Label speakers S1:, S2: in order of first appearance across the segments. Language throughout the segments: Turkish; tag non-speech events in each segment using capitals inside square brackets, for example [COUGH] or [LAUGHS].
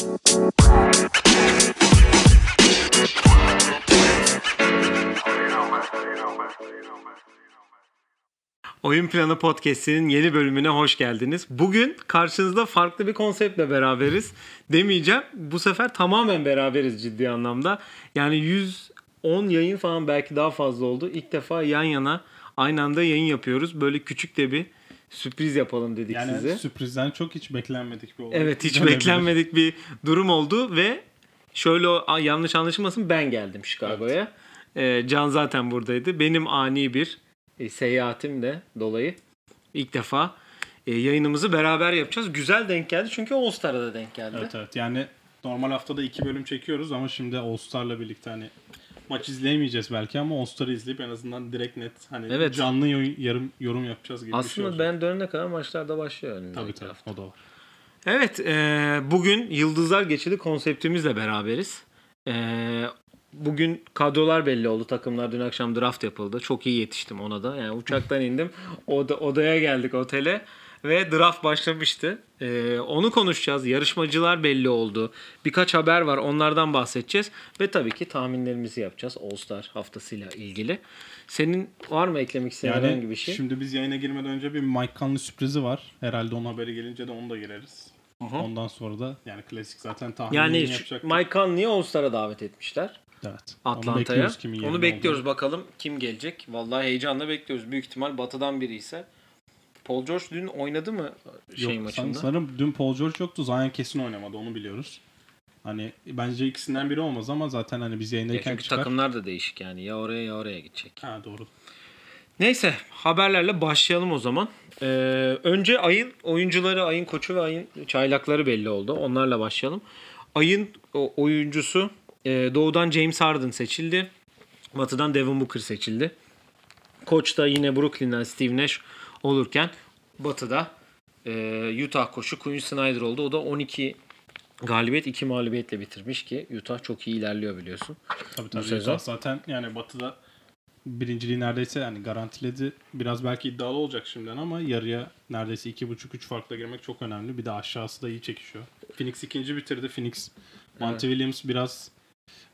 S1: Oyun Planı Podcast'inin yeni bölümüne hoş geldiniz. Bugün karşınızda farklı bir konseptle beraberiz. Demeyeceğim. Bu sefer tamamen beraberiz ciddi anlamda. Yani 110 yayın falan belki daha fazla oldu. İlk defa yan yana aynı anda yayın yapıyoruz. Böyle küçük de bir sürpriz yapalım dedik
S2: Yani
S1: size.
S2: sürprizden çok hiç beklenmedik bir olay.
S1: Evet hiç beklenmedik bir durum oldu ve şöyle yanlış anlaşılmasın ben geldim Chicago'ya. Ee, Can zaten buradaydı. Benim ani bir e, seyahatim de dolayı ilk defa e, yayınımızı beraber yapacağız. Güzel denk geldi çünkü All Star'a da denk geldi.
S2: Evet evet yani normal haftada iki bölüm çekiyoruz ama şimdi All Star'la birlikte hani maç izleyemeyeceğiz belki ama All Star'ı izleyip en azından direkt net hani
S1: Evet.
S2: canlı yorum, yarım, yorum yapacağız gibi bir şey
S1: Aslında ben dönene kadar maçlar da başlıyor önümüzdeki
S2: Tabii tabii
S1: hafta.
S2: o da var.
S1: Evet, e, bugün Yıldızlar Geçidi konseptimizle beraberiz. E, bugün kadrolar belli oldu. Takımlar dün akşam draft yapıldı. Çok iyi yetiştim ona da. Yani uçaktan [LAUGHS] indim. Oda, odaya geldik otele ve draft başlamıştı. E, onu konuşacağız. Yarışmacılar belli oldu. Birkaç haber var. Onlardan bahsedeceğiz. Ve tabii ki tahminlerimizi yapacağız All Star haftasıyla ilgili. Senin var mı eklemek istediğin
S2: Yani
S1: herhangi bir şey?
S2: şimdi biz yayına girmeden önce bir Mike Conley sürprizi var. Herhalde onun haberi gelince de onu da gireriz. Ondan sonra da yani klasik zaten tahminini
S1: Yani
S2: yapacaktık.
S1: Mike Conley'i All Star'a davet etmişler.
S2: Evet. Onu
S1: Atlanta'ya.
S2: bekliyoruz kimin
S1: Onu bekliyoruz bakalım kim gelecek. Vallahi heyecanla bekliyoruz. Büyük ihtimal batıdan biri ise. Paul George dün oynadı mı şey
S2: Yok,
S1: maçında?
S2: Sanırım dün Paul George yoktu. Zion kesin oynamadı onu biliyoruz. Hani bence ikisinden biri olmaz ama zaten hani biz
S1: Ya
S2: yayındayken
S1: çünkü
S2: çıkar.
S1: takımlar da değişik yani. Ya oraya ya oraya gidecek.
S2: Ha doğru.
S1: Neyse haberlerle başlayalım o zaman. Ee, önce ayın oyuncuları, ayın koçu ve ayın çaylakları belli oldu. Onlarla başlayalım. Ayın oyuncusu e, doğudan James Harden seçildi. Batıdan Devin Booker seçildi. Koç da yine Brooklyn'den Steve Nash olurken Batı'da e, Utah koçu Quinn Snyder oldu. O da 12 galibiyet 2 mağlubiyetle bitirmiş ki Utah çok iyi ilerliyor biliyorsun.
S2: Tabii tabii. Utah zaten yani Batı'da birinciliği neredeyse yani garantiledi. Biraz belki iddialı olacak şimdiden ama yarıya neredeyse 2.5-3 farkla girmek çok önemli. Bir de aşağısı da iyi çekişiyor. Phoenix ikinci bitirdi. Phoenix Monty Williams biraz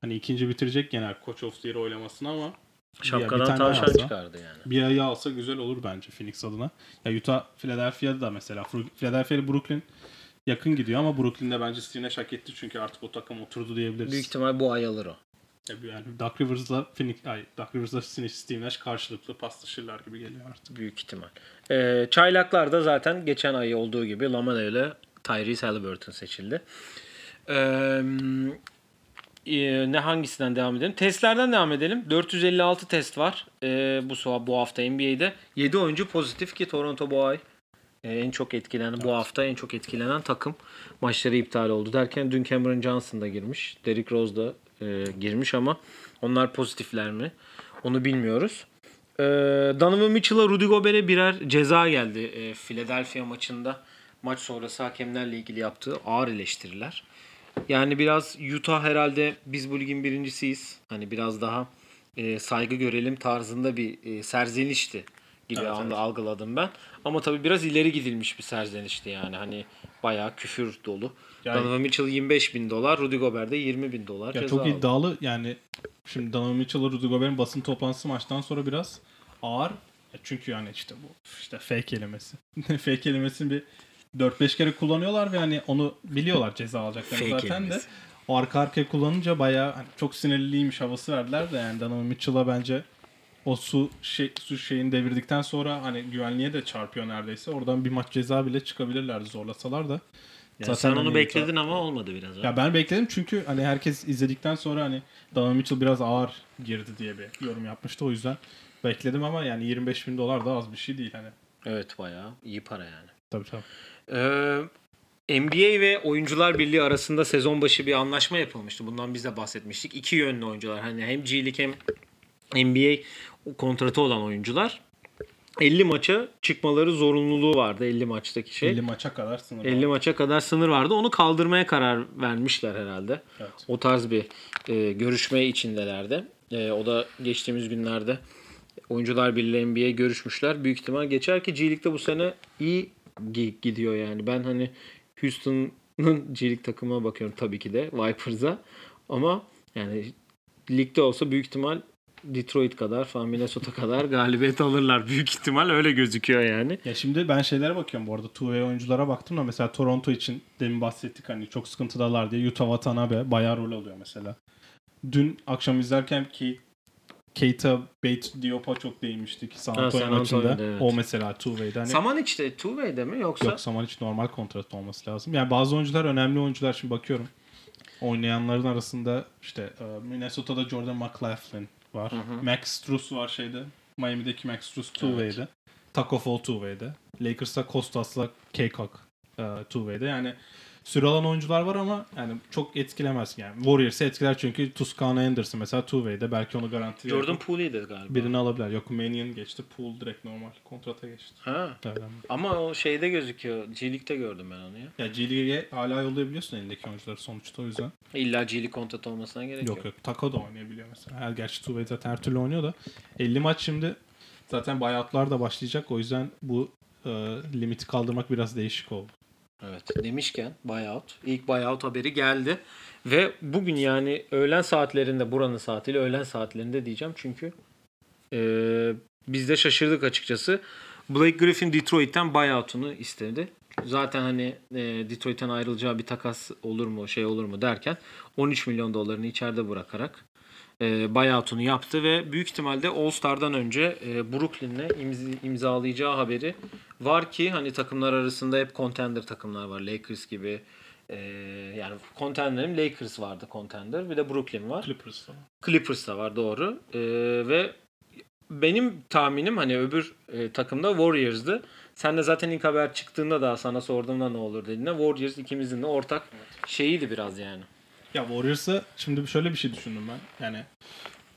S2: hani ikinci bitirecek genel Coach of the Year oylamasını ama bir- bir
S1: Şapkadan
S2: tane
S1: tavşan
S2: alsa-
S1: çıkardı yani.
S2: bir ayı alsa güzel olur bence Phoenix adına. Ya Utah Philadelphia'da da mesela Philadelphia Brooklyn yakın gidiyor ama Brooklyn'de bence Steve hak etti çünkü artık o takım oturdu diyebiliriz.
S1: Büyük ihtimal bu ay alır o.
S2: Ya Yani Doug Rivers'la Phoenix, ay, Doug Rivers'la Steve Nash karşılıklı paslaşırlar gibi geliyor artık.
S1: Büyük ihtimal. Ee, çaylaklar da zaten geçen ay olduğu gibi Lamela ile Tyrese Halliburton seçildi. Ee, e, ne hangisinden devam edelim? Testlerden devam edelim. 456 test var ee, bu bu hafta NBA'de. 7 oyuncu pozitif ki Toronto bu ay e, en çok etkilenen bu hafta en çok etkilenen takım maçları iptal oldu derken dün Cameron Johnson da girmiş. Derrick Rose da e, girmiş ama onlar pozitifler mi? Onu bilmiyoruz. Ee, Donovan Mitchell'a Rudy Gobert'e birer ceza geldi e, Philadelphia maçında. Maç sonrası hakemlerle ilgili yaptığı ağır eleştiriler. Yani biraz Utah herhalde biz bu ligin birincisiyiz. Hani biraz daha e, saygı görelim tarzında bir e, serzenişti gibi
S2: Evet,
S1: anda
S2: evet.
S1: algıladım ben. Ama tabii biraz ileri gidilmiş bir serzenişti yani. Hani bayağı küfür dolu.
S2: Yani-
S1: Donovan Mitchell 25 bin dolar, Rudy Gobert de 20 bin dolar
S2: Ya çok
S1: aldı.
S2: iddialı yani şimdi Donovan Mitchell'la Rudy Gobert'in basın toplantısı maçtan sonra biraz ağır. Çünkü yani işte bu işte fake kelimesi. [LAUGHS] fake kelimesini bir 4-5 kere kullanıyorlar ve hani onu biliyorlar ceza alacaklarını
S1: Fake
S2: zaten de. O arka arkaya kullanınca bayağı hani çok sinirliymiş havası verdiler de yani Donovan Mitchell'a bence o su şey su şeyini devirdikten sonra hani güvenliğe de çarpıyor neredeyse. Oradan bir maç ceza bile çıkabilirlerdi zorlasalar da.
S1: Yani sen onu
S2: hani
S1: bekledin ama olmadı biraz. ha.
S2: ya ben bekledim çünkü hani herkes izledikten sonra hani Donovan Mitchell biraz ağır girdi diye bir yorum yapmıştı. O yüzden bekledim ama yani 25 bin dolar da az bir şey değil hani.
S1: Evet bayağı iyi para yani.
S2: Tabii tabii.
S1: Ee, NBA ve Oyuncular Birliği arasında sezon başı bir anlaşma yapılmıştı. Bundan biz de bahsetmiştik. İki yönlü oyuncular. Hani hem G League hem NBA kontratı olan oyuncular 50 maça çıkmaları zorunluluğu vardı 50 maçtaki şey.
S2: 50 maça kadar sınır.
S1: 50 maça kadar sınır vardı. Onu kaldırmaya karar vermişler herhalde.
S2: Evet.
S1: O tarz bir e, görüşme içindelerdi. E, o da geçtiğimiz günlerde Oyuncular Birliği NBA görüşmüşler. Büyük ihtimal geçer ki G League'de bu sene iyi gidiyor yani. Ben hani Houston Minnesota'nın G-League [LAUGHS] takımına bakıyorum tabii ki de Vipers'a. Ama yani ligde olsa büyük ihtimal Detroit kadar falan Minnesota kadar [LAUGHS] galibiyet alırlar. Büyük ihtimal öyle gözüküyor yani.
S2: Ya şimdi ben şeylere bakıyorum bu arada. Two-way oyunculara baktım da mesela Toronto için demin bahsettik hani çok sıkıntıdalar diye. Yuta Watanabe bayağı rol alıyor mesela. Dün akşam izlerken ki Keita Bate Diop'a çok değinmiştik San Antonio maçında.
S1: Evet.
S2: O mesela two-way'de. Hani
S1: Saman işte two-way'de mi yoksa?
S2: Yok Samanic normal kontrat olması lazım. Yani bazı oyuncular önemli oyuncular şimdi bakıyorum. Oynayanların arasında işte e, Minnesota'da Jordan McLaughlin var. Max Strus var şeyde. Miami'deki Max Strus two-way'de. Taco Fall two-way'de. Lakers'ta Kostas'la K-Cock e, two-way'de. Yani süre alan oyuncular var ama yani çok etkilemez yani. Warriors'ı etkiler çünkü Tuscano Anderson mesela two-way'de. Belki onu garanti
S1: Jordan Poole'ydi galiba.
S2: birini alabilir. Yok Mannion geçti. Poole direkt normal kontrata geçti.
S1: Ha.
S2: Evet.
S1: Ama o şeyde gözüküyor. G-League'de gördüm ben onu ya.
S2: Ya G League'e hala yollayabiliyorsun elindeki oyuncuları sonuçta o yüzden.
S1: İlla G-League kontrat olmasına gerek yok.
S2: Yok yok. Tako da oynayabiliyor mesela. Her gerçi Tuve zaten her türlü oynuyor da. 50 maç şimdi zaten buyoutlar da başlayacak. O yüzden bu e, limiti kaldırmak biraz değişik oldu.
S1: Evet. Demişken buyout. İlk buyout haberi geldi. Ve bugün yani öğlen saatlerinde buranın saatiyle öğlen saatlerinde diyeceğim. Çünkü e, biz de şaşırdık açıkçası. Blake Griffin Detroit'ten buyout'unu istedi. Zaten hani e, Detroit'ten ayrılacağı bir takas olur mu şey olur mu derken 13 milyon dolarını içeride bırakarak e, buyout'unu yaptı ve büyük ihtimalle All-Star'dan önce e, Brooklyn'le imz- imzalayacağı haberi var ki hani takımlar arasında hep contender takımlar var. Lakers gibi e, yani contender'im Lakers vardı contender bir de Brooklyn var.
S2: Clippers'ta.
S1: Clippers da var doğru. E, ve benim tahminim hani öbür e, takımda Warriors'dı. Sen de zaten ilk haber çıktığında da sana sorduğumda ne olur dediğinde Warriors ikimizin de ortak şeyiydi biraz yani.
S2: Ya Warriors'a şimdi şöyle bir şey düşündüm ben. Yani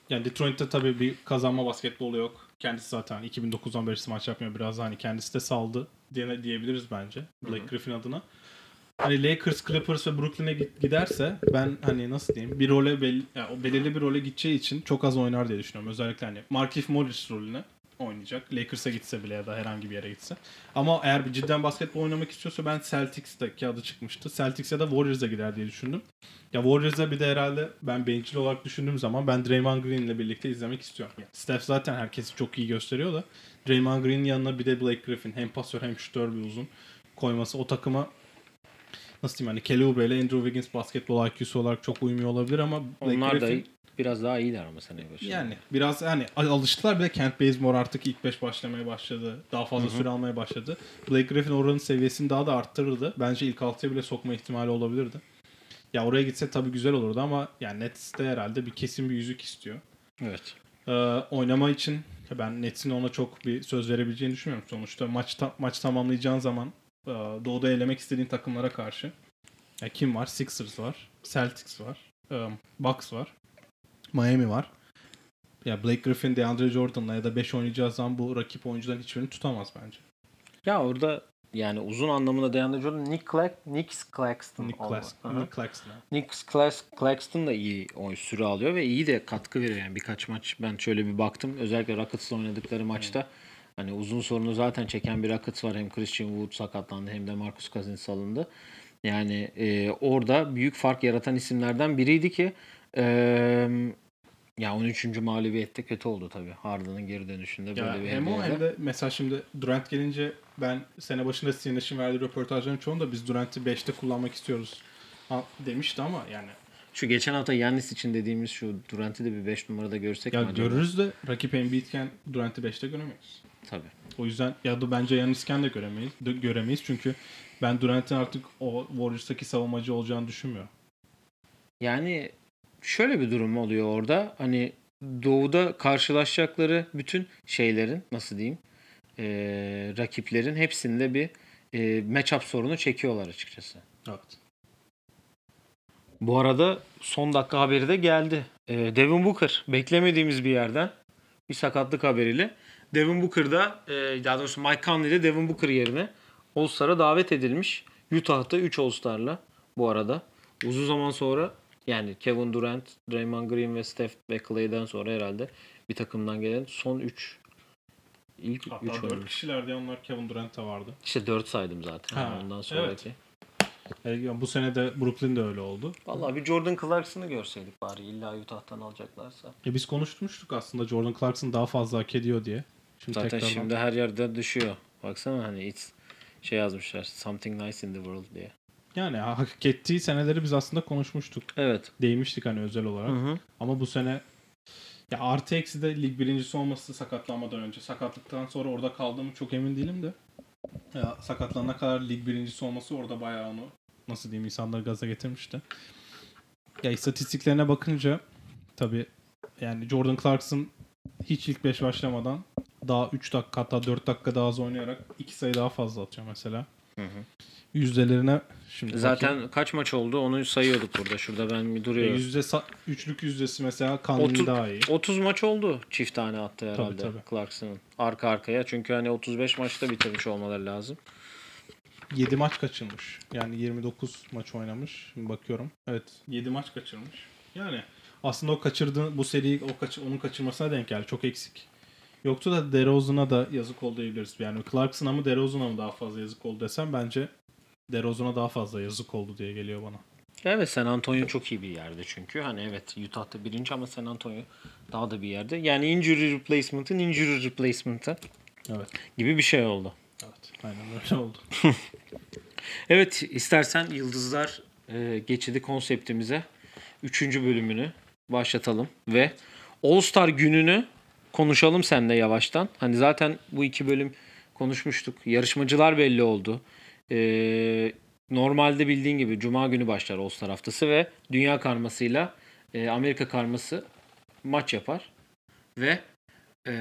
S2: yani Detroit'te tabii bir kazanma basketbolu yok. Kendisi zaten 2009'dan beri maç yapmıyor. Biraz hani kendisi de saldı diye, diyebiliriz bence. Blake Griffin adına. Hani Lakers, Clippers ve Brooklyn'e giderse ben hani nasıl diyeyim bir role belli, yani belirli bir role gideceği için çok az oynar diye düşünüyorum. Özellikle hani Markif Morris rolüne oynayacak. Lakers'a gitse bile ya da herhangi bir yere gitse. Ama eğer bir cidden basketbol oynamak istiyorsa ben Celtics'teki adı çıkmıştı. Celtics ya da Warriors'a gider diye düşündüm. Ya Warriors'a bir de herhalde ben bencil olarak düşündüğüm zaman ben Draymond Green'le birlikte izlemek istiyorum. Yani Steph zaten herkesi çok iyi gösteriyor da Draymond Green'in yanına bir de Blake Griffin hem pasör hem şutör bir uzun koyması o takıma nasıl diyeyim hani Kelly Oubre ile Andrew Wiggins basketbol IQ'su olarak çok uymuyor olabilir ama Blake
S1: Onlar
S2: Griffin
S1: da biraz daha iyiler ama seneye göre.
S2: yani biraz hani alıştılar bir de Kent Bazemore artık ilk 5 başlamaya başladı. Daha fazla süre almaya başladı. Blake Griffin oranın seviyesini daha da arttırırdı. Bence ilk 6'ya bile sokma ihtimali olabilirdi. Ya oraya gitse tabii güzel olurdu ama yani Nets'te herhalde bir kesin bir yüzük istiyor.
S1: Evet.
S2: Ee, oynama için ben Nets'in ona çok bir söz verebileceğini düşünmüyorum. Sonuçta maç ta- maç tamamlayacağın zaman e, doğuda elemek istediğin takımlara karşı ya kim var? Sixers var, Celtics var, e, Bucks var, Miami var. Ya Blake Griffin, DeAndre Jordan'la ya da 5 oynayacağı zaman bu rakip oyuncuların hiçbirini tutamaz bence.
S1: Ya orada yani uzun anlamında DeAndre Jordan, Nick, Clack, Nick Claxton.
S2: Nick,
S1: Aha.
S2: Nick Claxton.
S1: Nick Clax- Claxton da iyi oyun süre alıyor ve iyi de katkı veriyor. Yani birkaç maç ben şöyle bir baktım. Özellikle Rockets'la oynadıkları maçta hani uzun sorunu zaten çeken bir Rockets var. Hem Christian Wood sakatlandı hem de Marcus Cousins salındı. Yani e, orada büyük fark yaratan isimlerden biriydi ki e, ya 13. mağlubiyette kötü oldu tabii. Harden'ın geri dönüşünde böyle
S2: Ya
S1: bir
S2: hem o hem de mesela şimdi Durant gelince ben sene başında Sinneş'in verdiği röportajların çoğunda biz Durant'i 5'te kullanmak istiyoruz demişti ama yani
S1: Şu geçen hafta Yannis için dediğimiz şu Durant'i de bir 5 numarada görsek
S2: ya
S1: mi acaba?
S2: görürüz de rakip Embiid'ken Durant'i 5'te göremeyiz.
S1: Tabii.
S2: O yüzden ya da bence Yannis'ken de göremeyiz. de göremeyiz çünkü ben Durant'in artık o Warriors'taki savunmacı olacağını düşünmüyorum.
S1: Yani şöyle bir durum oluyor orada. Hani doğuda karşılaşacakları bütün şeylerin nasıl diyeyim e, rakiplerin hepsinde bir e, matchup sorunu çekiyorlar açıkçası.
S2: Evet.
S1: Bu arada son dakika haberi de geldi. E, Devin Booker beklemediğimiz bir yerden bir sakatlık haberiyle Devin Booker da e, daha doğrusu Mike Conley de Devin Booker yerine All-Star'a davet edilmiş. Utah'ta 3 All-Star'la bu arada. Uzun zaman sonra yani Kevin Durant, Draymond Green ve Steph ve Clay'den sonra herhalde bir takımdan gelen son 3 ilk 3
S2: Hatta 4 kişilerdi onlar Kevin Durant vardı.
S1: İşte 4 saydım zaten.
S2: Ha,
S1: Ondan
S2: evet.
S1: sonraki.
S2: E, bu sene de Brooklyn'de öyle oldu.
S1: Vallahi bir Jordan Clarkson'ı görseydik bari illa Utah'tan alacaklarsa.
S2: E biz konuşmuştuk aslında Jordan Clarkson daha fazla hak ediyor diye. Şimdi
S1: Zaten
S2: tekrardan-
S1: şimdi her yerde düşüyor. Baksana hani it's şey yazmışlar. Something nice in the world diye.
S2: Yani hak ettiği seneleri biz aslında konuşmuştuk.
S1: Evet.
S2: Değmiştik hani özel olarak.
S1: Hı hı.
S2: Ama bu sene ya artı eksi de lig birincisi olması sakatlanmadan önce. Sakatlıktan sonra orada kaldığımı çok emin değilim de. Ya sakatlanana kadar lig birincisi olması orada bayağı onu nasıl diyeyim insanları gaza getirmişti. Ya istatistiklerine bakınca tabi yani Jordan Clarkson hiç ilk 5 başlamadan daha 3 dakika hatta 4 dakika daha az oynayarak 2 sayı daha fazla atıyor mesela.
S1: Hı hı.
S2: Yüzdelerine şimdi
S1: Zaten
S2: bakayım.
S1: kaç maç oldu onu sayıyorduk burada. Şurada ben bir
S2: E,
S1: duruyorum.
S2: yüzde sa- üçlük yüzdesi mesela Kanuni daha iyi.
S1: 30 maç oldu çift tane attı herhalde
S2: tabii.
S1: Clarkson'ın. Arka arkaya. Çünkü hani 35 maçta bitirmiş olmaları lazım.
S2: 7 maç kaçırmış. Yani 29 maç oynamış. Şimdi bakıyorum. Evet 7 maç kaçırmış. Yani aslında o kaçırdığı bu seriyi o kaç, onun kaçırmasına denk geldi. Çok eksik. Yoktu da DeRozan'a da yazık oldu diyebiliriz. Yani Clarkson'a mı DeRozan'a mı daha fazla yazık oldu desem bence DeRozan'a daha fazla yazık oldu diye geliyor bana.
S1: Evet San Antonio çok iyi bir yerde çünkü. Hani evet Utah'ta birinci ama San Antonio daha da bir yerde. Yani injury replacement'ın injury replacement'ı
S2: Evet.
S1: gibi bir şey oldu.
S2: Evet. Aynen öyle oldu. [LAUGHS]
S1: Evet istersen Yıldızlar e, geçidi konseptimize 3. bölümünü başlatalım ve All Star gününü konuşalım sen de yavaştan. Hani zaten bu iki bölüm konuşmuştuk. Yarışmacılar belli oldu. E, normalde bildiğin gibi Cuma günü başlar All Star haftası ve Dünya karmasıyla e, Amerika karması maç yapar. Ve e,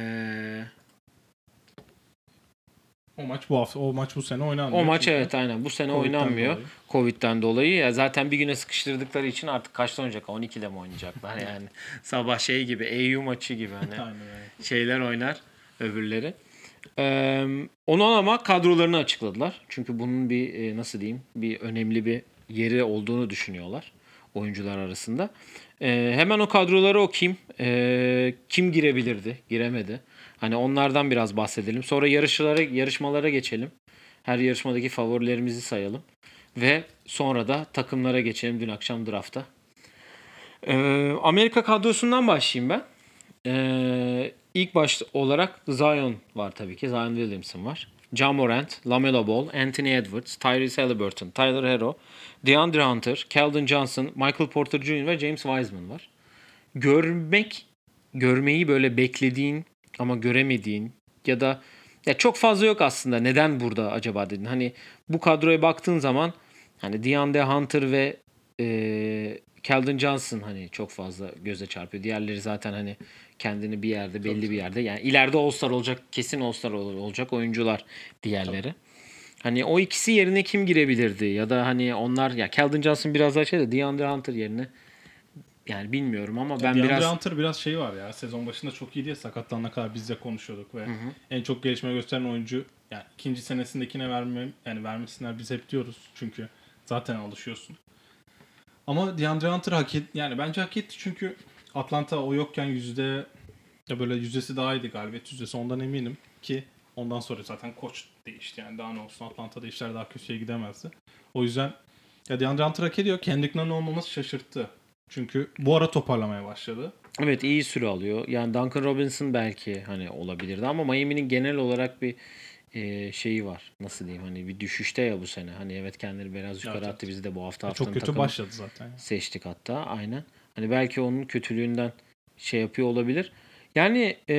S2: O maç bu hafta, o maç bu sene oynanmıyor.
S1: o maç
S2: Çünkü
S1: evet aynen bu sene
S2: Covid'den
S1: oynanmıyor.
S2: dolayı.
S1: Covid'den dolayı. Ya zaten bir güne sıkıştırdıkları için artık kaçta oynayacak? 12'de mi oynayacaklar [LAUGHS] yani? Sabah şey gibi EU maçı gibi hani [LAUGHS]
S2: Aynen
S1: şeyler oynar öbürleri. Ee, onu ama kadrolarını açıkladılar. Çünkü bunun bir e, nasıl diyeyim bir önemli bir yeri olduğunu düşünüyorlar oyuncular arasında. Ee, hemen o kadroları okuyayım. Ee, kim girebilirdi, giremedi. Hani onlardan biraz bahsedelim. Sonra yarışlara, yarışmalara geçelim. Her yarışmadaki favorilerimizi sayalım. Ve sonra da takımlara geçelim dün akşam draftta. Ee, Amerika kadrosundan başlayayım ben. Ee, ilk baş olarak Zion var tabii ki. Zion Williamson var. Ja Morant, LaMelo Ball, Anthony Edwards, Tyrese Halliburton, Tyler Hero, DeAndre Hunter, Keldon Johnson, Michael Porter Jr. ve James Wiseman var. Görmek, görmeyi böyle beklediğin ama göremediğin ya da ya çok fazla yok aslında. Neden burada acaba dedin? Hani bu kadroya baktığın zaman hani DeAndre Hunter ve e, Keldon Johnson hani çok fazla göze çarpıyor. Diğerleri zaten hani kendini bir yerde belli bir yerde yani ileride All-Star olacak kesin All-Star ol- olacak oyuncular diğerleri. Hani o ikisi yerine kim girebilirdi ya da hani onlar ya Keldon Johnson biraz daha şey de DeAndre Hunter yerine yani bilmiyorum ama ben
S2: Ben
S1: biraz
S2: Hunter biraz şey var ya. Sezon başında çok iyi diye sakatlanana kadar biz de konuşuyorduk ve en çok gelişme gösteren oyuncu yani ikinci senesindekine verme yani vermesinler biz hep diyoruz. Çünkü zaten alışıyorsun. Ama DeAndre Hunter hak et, yani bence hak etti çünkü Atlanta o yokken yüzde ya böyle yüzdesi daha iyiydi galibiyet yüzdesi ondan eminim ki ondan sonra zaten koç değişti yani daha ne olsun Atlanta'da işler daha kötüye gidemezdi. O yüzden ya DeAndre Hunter hak ediyor. Kendrick Nunn olmaması şaşırttı. Çünkü bu ara toparlamaya başladı.
S1: Evet iyi süre alıyor. Yani Duncan Robinson belki hani olabilirdi ama Miami'nin genel olarak bir e, şeyi var. Nasıl diyeyim hani bir düşüşte ya bu sene. Hani evet kendini biraz yukarı
S2: Evet,
S1: attı. Biz de bu hafta haftanın
S2: Çok kötü başladı zaten.
S1: seçtik hatta aynen. Hani belki onun kötülüğünden şey yapıyor olabilir. Yani e,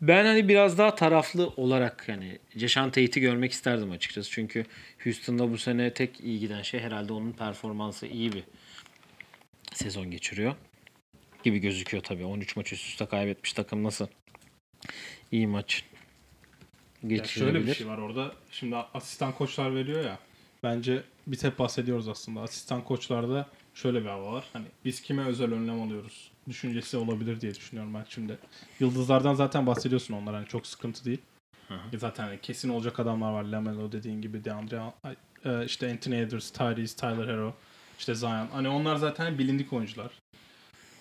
S1: ben hani biraz daha taraflı olarak yani Jason Tate'i görmek isterdim açıkçası. Çünkü Houston'da bu sene tek iyi giden şey herhalde onun performansı iyi bir sezon geçiriyor gibi gözüküyor tabii. 13 maç üst üste kaybetmiş takım nasıl iyi maç
S2: Ya
S1: geçirebilir.
S2: şöyle bir şey var orada. Şimdi asistan koçlar veriyor ya. Bence biz hep bahsediyoruz aslında. Asistan koçlarda şöyle bir hava var. Hani biz kime özel önlem alıyoruz? Düşüncesi olabilir diye düşünüyorum ben şimdi. Yıldızlardan zaten bahsediyorsun onlar hani çok sıkıntı değil. E Zaten hani kesin olacak adamlar var. Lamelo dediğin gibi DeAndre e, işte Anthony Edwards, Tyrese, Tyler Hero, işte Zion. Hani onlar zaten bilindik oyuncular.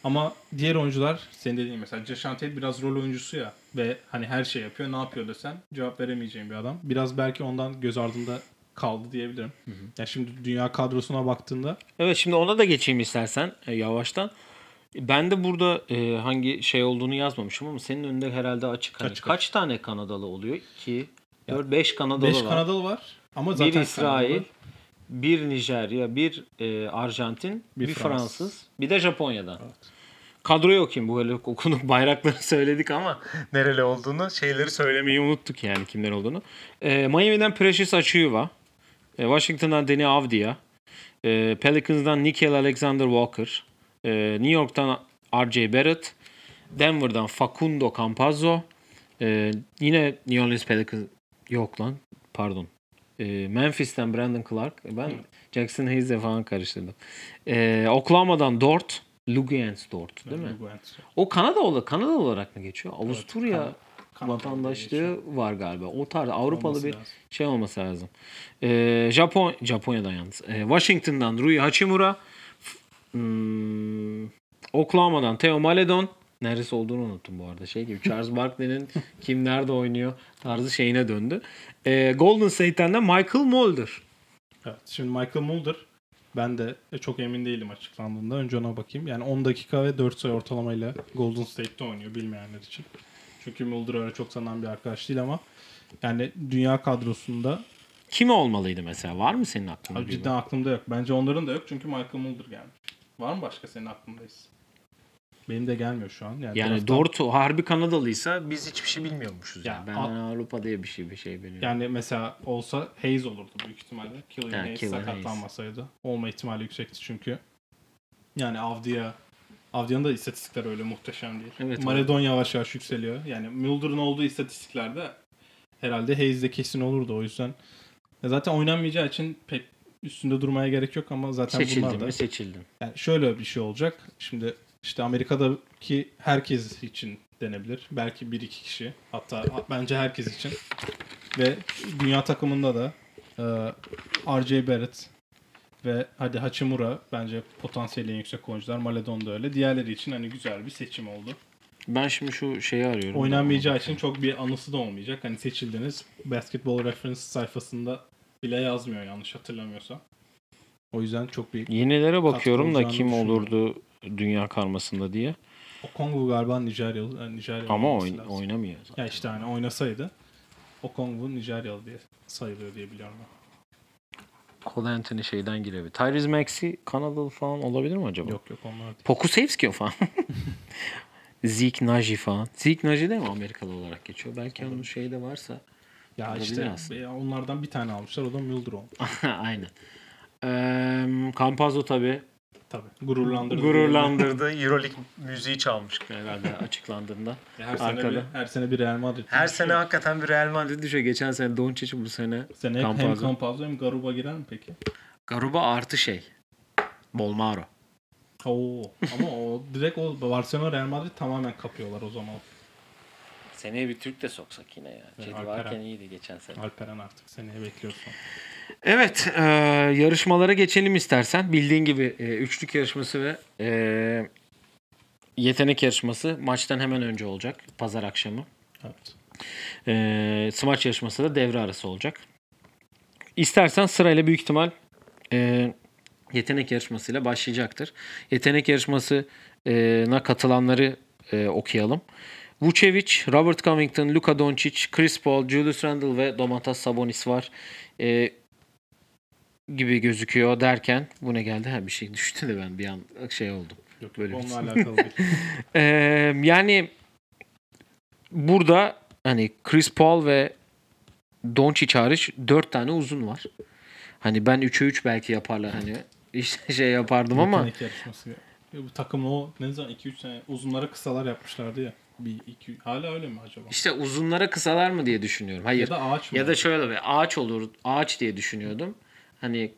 S2: Ama diğer oyuncular senin dediğin mesela Jason Tate biraz rol oyuncusu ya ve hani her şey yapıyor. Ne yapıyor desen cevap veremeyeceğin bir adam. Biraz belki ondan göz ardında kaldı diyebilirim. Ya şimdi dünya kadrosuna baktığında
S1: Evet şimdi ona da geçeyim istersen e, yavaştan. Ben de burada e, hangi şey olduğunu yazmamışım ama senin önünde herhalde açık. Hani
S2: Açık,
S1: kaç tane Kanadalı oluyor? 2, 4, 5 Kanadalı
S2: 5
S1: var.
S2: Kanadalı var. Ama zaten
S1: bir İsrail,
S2: Kanadalı.
S1: Bir Nijerya, bir e, Arjantin, bir,
S2: Bir
S1: Fransız.
S2: Fransız.
S1: bir de Japonya'dan.
S2: Evet.
S1: Kadroyu okuyayım. Bu öyle okuduk bayrakları [LAUGHS] söyledik ama nereli olduğunu şeyleri söylemeyi unuttuk yani kimler olduğunu. E, Miami'den Precious Achiuwa. E, Washington'dan Deni Avdia. E, Pelicans'dan Nickel Alexander Walker. E, New York'tan R.J. Barrett. Denver'dan Facundo Campazzo. E, yine New Orleans Pelicans yok lan pardon. E, Memphis'ten Brandon Clark. Ben Jackson Hayes'le falan karıştırdım. E, Oklahoma'dan Dort. Lugians Dort değil mi?
S2: Guent.
S1: O Kanada olarak Kanada olarak mı geçiyor? Avusturya
S2: Kan- Kanada
S1: vatandaşlığı
S2: geçiyor.
S1: var galiba. O tarz Avrupalı
S2: Olması
S1: bir
S2: lazım.
S1: şey olması lazım. Ee, Japon Japonya'dan yalnız. Ee, Washington'dan Rui Hachimura, hmm, Oklahoma'dan Theo Maledon. Neresi olduğunu unuttum bu arada. Şey gibi Charles Barkley'nin [LAUGHS] kim nerede oynuyor tarzı şeyine döndü. Ee, Golden State'ten de Michael Mulder.
S2: Evet. Şimdi Michael Mulder ben de çok emin değilim açıklandığında. Önce ona bakayım. Yani 10 dakika ve 4 sayı ortalamayla Golden State'te oynuyor bilmeyenler için. Çünkü Mulder öyle çok tanınan bir arkadaş değil ama yani dünya kadrosunda
S1: Kim olmalıydı mesela? Var mı senin aklında?
S2: abi cidden aklımda yok. Bence onların da yok çünkü Michael Mulder gelmiş. Var mı başka senin aklındayız? Benim de gelmiyor şu an. Yani,
S1: Yani
S2: drafttan-
S1: Dort harbi Kanadalıysa biz hiçbir şey bilmiyormuşuz.
S2: Ya,
S1: Yani. Ben
S2: al-
S1: Avrupa diye bir şey bir şey biliyorum.
S2: Yani mesela olsa Hayes olurdu büyük ihtimalle. Killian
S1: Ha,
S2: Hayes
S1: Killian
S2: sakatlanmasaydı. Olma ihtimali yüksekti çünkü. Yani Avdia Avdia'nın da istatistikler öyle muhteşem değil.
S1: Evet,
S2: Maradon yavaş yavaş yükseliyor. Yani Mulder'ın olduğu istatistiklerde herhalde Hayes'de kesin olurdu o yüzden. Zaten oynanmayacağı için pek üstünde durmaya gerek yok ama zaten bunlar
S1: seçildin
S2: da.
S1: mi seçildin.
S2: Yani şöyle bir şey olacak. Şimdi işte Amerika'daki herkes için denebilir. Belki bir iki kişi. Hatta bence herkes için. Ve dünya takımında da e, RJ Barrett ve hadi Hachimura bence potansiyeli en yüksek oyuncular. Maledon da öyle. Diğerleri için hani güzel bir seçim oldu.
S1: Ben şimdi şu şeyi arıyorum.
S2: Oynanmayacağı için çok bir anısı da olmayacak. Hani seçildiniz. Basketball Reference sayfasında bile yazmıyor yanlış hatırlamıyorsam. O yüzden çok bir
S1: Yenilere bakıyorum da kim olurdu dünya karmasında diye.
S2: O Kongo galiba Nijeryalı. Yani Nijeryalı
S1: Ama oyn-
S2: lazım.
S1: oynamıyor. zaten.
S2: Ya işte hani oynasaydı o Kongo Nijeryalı diye sayılıyor diye biliyorum ben.
S1: Cole Anthony şeyden girebilir. Tyrese Maxey Kanadalı falan olabilir mi acaba?
S2: Yok yok onlar değil.
S1: Pokusevski [LAUGHS] falan. Zeke Naji falan. Zeke Naji de mi Amerikalı olarak geçiyor? Belki onun şeyi de varsa.
S2: Ya işte
S1: aslında.
S2: onlardan bir tane almışlar o da Mulder olmuş. [LAUGHS]
S1: Aynen. Eee Campazzo tabii
S2: Tabii. Gururlandırdı.
S1: gururlandırdı. Euroleague müziği çalmış herhalde açıklandığında. [LAUGHS]
S2: Her sene,
S1: Arkada.
S2: bir, her sene bir Real Madrid.
S1: Her
S2: düşüyor.
S1: sene hakikaten bir Real Madrid düşüyor. Geçen sene Doncic bu sene
S2: Sene hem
S1: Campazzo.
S2: Campazzo hem Garuba girer mi peki?
S1: Garuba artı şey. Bolmaro.
S2: Oo. Ama o direkt o Barcelona Real Madrid tamamen kapıyorlar o zaman.
S1: Seneye bir Türk de soksak yine ya. Cedi varken iyiydi geçen sene.
S2: Alperen artık seneye bekliyorsun.
S1: Evet, e, yarışmalara geçelim istersen. Bildiğin gibi e, üçlük yarışması ve e, yetenek yarışması maçtan hemen önce olacak. Pazar akşamı.
S2: Evet.
S1: E, smaç yarışması da devre arası olacak. İstersen sırayla büyük ihtimal e, yetenek yarışmasıyla başlayacaktır. Yetenek yarışmasına katılanları e, okuyalım. Vucevic, Robert Covington, Luka Doncic, Chris Paul, Julius Randle ve Domantas Sabonis var. E, gibi gözüküyor derken bu ne geldi? Ha bir şey düştü de ben bir an şey oldum.
S2: Yok
S1: Böyle
S2: onunla [LAUGHS] alakalı değil. [LAUGHS]
S1: Ee, yani burada hani Chris Paul ve Doncic hariç 4 tane uzun var. Hani ben 3'e 3 belki yaparlar hani [LAUGHS] işte şey yapardım ama.
S2: Ya bu takım o ne zaman 2-3 sene uzunlara kısalar yapmışlardı ya. Bir iki hala öyle mi acaba?
S1: işte uzunlara kısalar mı diye düşünüyorum. Hayır.
S2: Ya da ağaç mı?
S1: Ya da şöyle bir ağaç olur. Ağaç diye düşünüyordum. Hani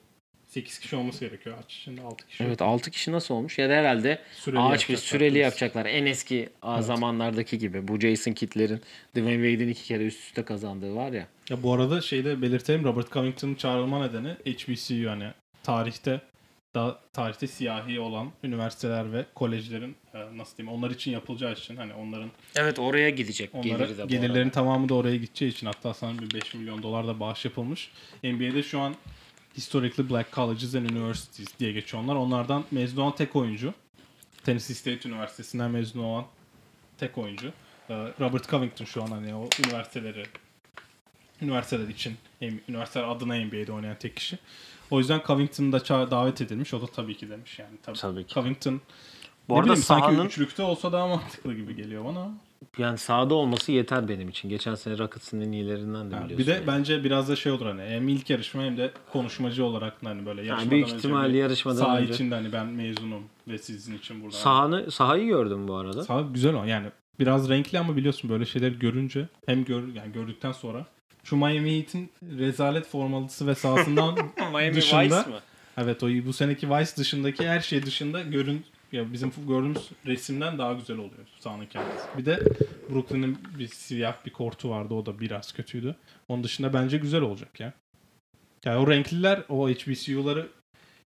S2: 8 kişi olması gerekiyor ağaç içinde 6 kişi.
S1: evet 6 kişi nasıl olmuş? Ya da herhalde
S2: Süreli
S1: ağaç bir süreli yapacaklar. En eski a, zamanlardaki gibi. Bu Jason Kidd'lerin Dwayne Wade'in iki kere üst üste kazandığı var ya.
S2: Ya bu arada şeyde belirtelim Robert Covington'ın çağrılma nedeni HBCU yani tarihte daha tarihte siyahi olan üniversiteler ve kolejlerin e, nasıl diyeyim onlar için yapılacağı için hani onların
S1: Evet oraya gidecek
S2: onlara
S1: geliri de
S2: gelirlerin
S1: arada.
S2: tamamı da oraya gideceği için hatta sanırım bir 5 milyon dolar da bağış yapılmış. NBA'de şu an Historically Black Colleges and Universities diye geçiyor onlar. Onlardan mezun olan tek oyuncu. Tennessee State Üniversitesi'nden mezun olan tek oyuncu. Ee, Robert Covington şu an hani o üniversiteleri üniversiteler için üniversiteler adına NBA'de oynayan tek kişi. O yüzden Covington da davet edilmiş. O da tabii ki demiş yani. Tabii,
S1: Tabii ki.
S2: Covington
S1: Bu arada
S2: bileyim, sanki
S1: sahanın
S2: üçlükte olsa daha mantıklı gibi geliyor bana.
S1: Yani sahada olması yeter benim için. Geçen sene Rockets'ın en iyilerinden de
S2: Ha,
S1: biliyorsun.
S2: bir de
S1: yani.
S2: bence biraz da şey olur hani hem ilk yarışma hem de konuşmacı olarak hani böyle yarışmadan
S1: büyük
S2: önce
S1: ihtimal
S2: bir
S1: yarışmadan
S2: saha
S1: önce.
S2: içinde hani ben mezunum ve sizin için burada.
S1: Sahanı, sahayı gördüm bu arada.
S2: Saha güzel o yani biraz renkli ama biliyorsun böyle şeyleri görünce hem gör yani gördükten sonra şu Miami Heat'in rezalet formalısı ve sahasından [LAUGHS]
S1: Miami
S2: dışında
S1: Vice mı?
S2: evet o bu seneki Vice dışındaki her şey dışında görün ya bizim gördüğümüz resimden daha güzel oluyor sahanın kendisi. Bir de Brooklyn'in bir siyah bir kortu vardı o da biraz kötüydü. Onun dışında bence güzel olacak ya. Yani o renkliler o HBCU'ları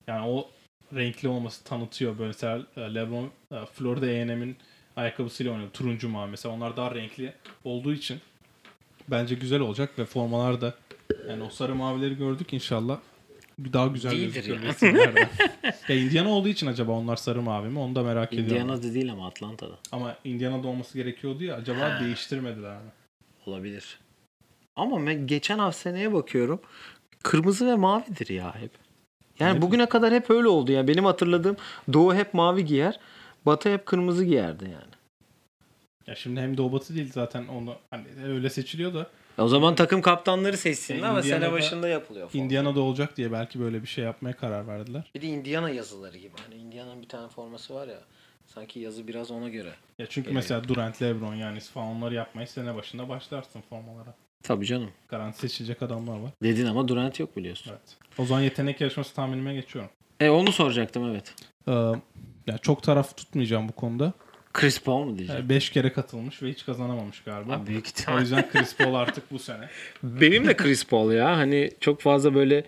S2: yani o renkli olması tanıtıyor. Böyle mesela e, LeBron e, Florida A&M'in ayakkabısıyla oynuyor. Turuncu mavi mesela. Onlar daha renkli olduğu için bence güzel olacak ve formalar da yani o sarı mavileri gördük inşallah daha güzel
S1: Değildir
S2: gözüküyor
S1: ya.
S2: resimlerde. [LAUGHS] ya Indiana olduğu için acaba onlar sarı mavi mi? Onu da merak ediyorum.
S1: Indiana'da değil ama Atlanta'da.
S2: Ama Indiana'da olması gerekiyordu ya. Acaba
S1: Ha.
S2: değiştirmediler mi?
S1: Olabilir. Ama ben geçen hafta seneye bakıyorum. Kırmızı ve mavidir ya hep. Yani
S2: Ne
S1: bugüne kadar hep öyle oldu ya. Benim hatırladığım Doğu hep mavi giyer. Batı hep kırmızı giyerdi yani.
S2: Ya şimdi hem Doğu Batı değil zaten onu hani öyle seçiliyor da
S1: O zaman takım kaptanları seçsinler
S2: E,
S1: ama sene
S2: Indiana'da-
S1: başında yapılıyor. forma.
S2: Indiana'da olacak diye belki böyle bir şey yapmaya karar verdiler.
S1: Bir de Indiana yazıları gibi. Hani Indiana'nın bir tane forması var ya. Sanki yazı biraz ona göre.
S2: Ya çünkü
S1: Geliyor.
S2: mesela Durant, LeBron yani falan onları yapmayı sene başında başlarsın formalara.
S1: Tabii canım.
S2: Garanti seçilecek adamlar var.
S1: Dedin ama Durant yok biliyorsun.
S2: Evet. O zaman yetenek yarışması tahminime geçiyorum.
S1: E onu soracaktım evet.
S2: Ee, ya çok taraf tutmayacağım bu konuda.
S1: Chris Paul mu diyeceğim?
S2: 5 kere katılmış ve hiç kazanamamış galiba.
S1: Abi büyük
S2: O
S1: ihtimal.
S2: yüzden Chris Paul artık bu sene. [LAUGHS]
S1: Benim de Chris Paul ya. Hani çok fazla böyle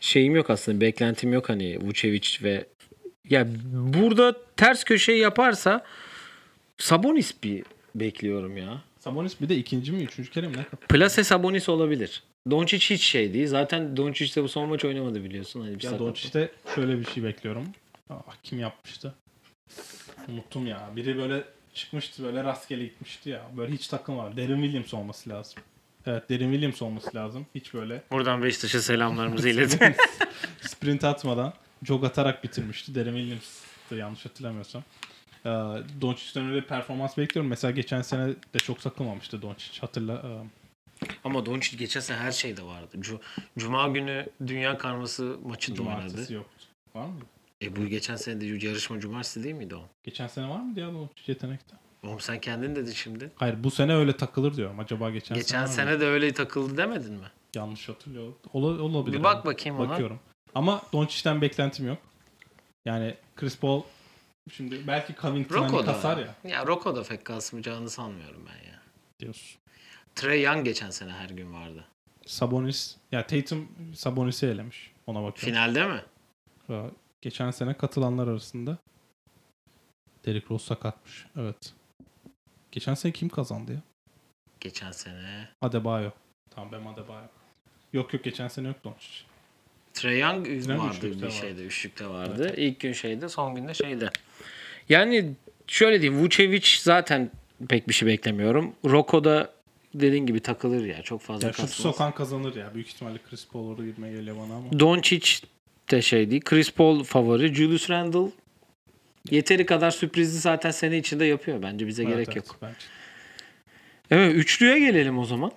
S1: şeyim yok aslında. Beklentim yok hani Vucevic ve ya burada ters köşeyi yaparsa Sabonis bir bekliyorum ya.
S2: Sabonis bir de ikinci mi üçüncü kere mi ne?
S1: Plase Sabonis olabilir. Doncic hiç şey değil. Zaten Doncic de bu son maç oynamadı biliyorsun. Hani bir
S2: Ya. Doncic'te şöyle bir şey bekliyorum. Ah, kim yapmıştı? Unuttum ya. Biri böyle çıkmıştı böyle rastgele gitmişti ya. Böyle hiç takım var. Derin Williams olması lazım. Evet Derin Williams olması lazım. Hiç böyle
S1: Buradan Beşiktaş'a selamlarımızı [LAUGHS] iletelim.
S2: sprint atmadan jog atarak bitirmişti. Derin Williams'tı yanlış hatırlamıyorsam. Ee, Doncic'ten öyle performans bekliyorum. Mesela geçen sene de çok takılmamıştı Doncic. Hatırla. Ee,
S1: Ama Doncic geçen sene her şeyde vardı. Cu- Cuma günü Dünya Karması maçı da oynadı.
S2: Cumartesi yoktu. Var mı?
S1: E bu geçen sene de yarışma cumartesi değil miydi o?
S2: Geçen sene var mıydı ya Doncic yetenekte?
S1: Oğlum sen kendin dedin şimdi.
S2: Hayır bu sene öyle takılır diyorum. Acaba geçen,
S1: Geçen
S2: sene,
S1: sene de öyle takıldı demedin mi?
S2: yanlış hatırlıyor. Ola- olabilir.
S1: Bir bak bakayım ona.
S2: Bakıyorum. Ama Doncic'ten beklentim yok. Yani Chris Paul şimdi belki Covington hani kasar ya
S1: Ya Rocco da pek kasmayacağını sanmıyorum ben ya.
S2: diyorsun.
S1: Trey Young geçen sene her gün vardı.
S2: Sabonis ya Tatum Sabonis'i elemiş. Ona bakıyorum.
S1: Finalde mi?
S2: Geçen sene katılanlar arasında Derrick Rose sakatmış. Evet. Geçen sene kim kazandı ya?
S1: Geçen sene.
S2: Adebayo. Tamam ben Adebayo. Yok yok geçen sene yok Doncic.
S1: Trey Young vardı
S2: üçlükte
S1: bir
S2: vardı.
S1: şeyde. Üçlükte vardı. İlk gün şeyde son günde şeyde. Yani şöyle diyeyim. Vucevic zaten pek bir şey beklemiyorum. Rocco da dediğin gibi takılır ya. Çok fazla
S2: Ya şut
S1: kasmaz.
S2: sokan kazanır ya. Büyük ihtimalle Chris Paul orada girmeye geliyor bana ama.
S1: Doncic de şey değil. Chris Paul favori. Julius Randle yeteri kadar sürprizi zaten sene içinde yapıyor. Bence bize
S2: Evet,
S1: gerek
S2: evet,
S1: yok.
S2: bence.
S1: Evet üçlüye gelelim o zaman.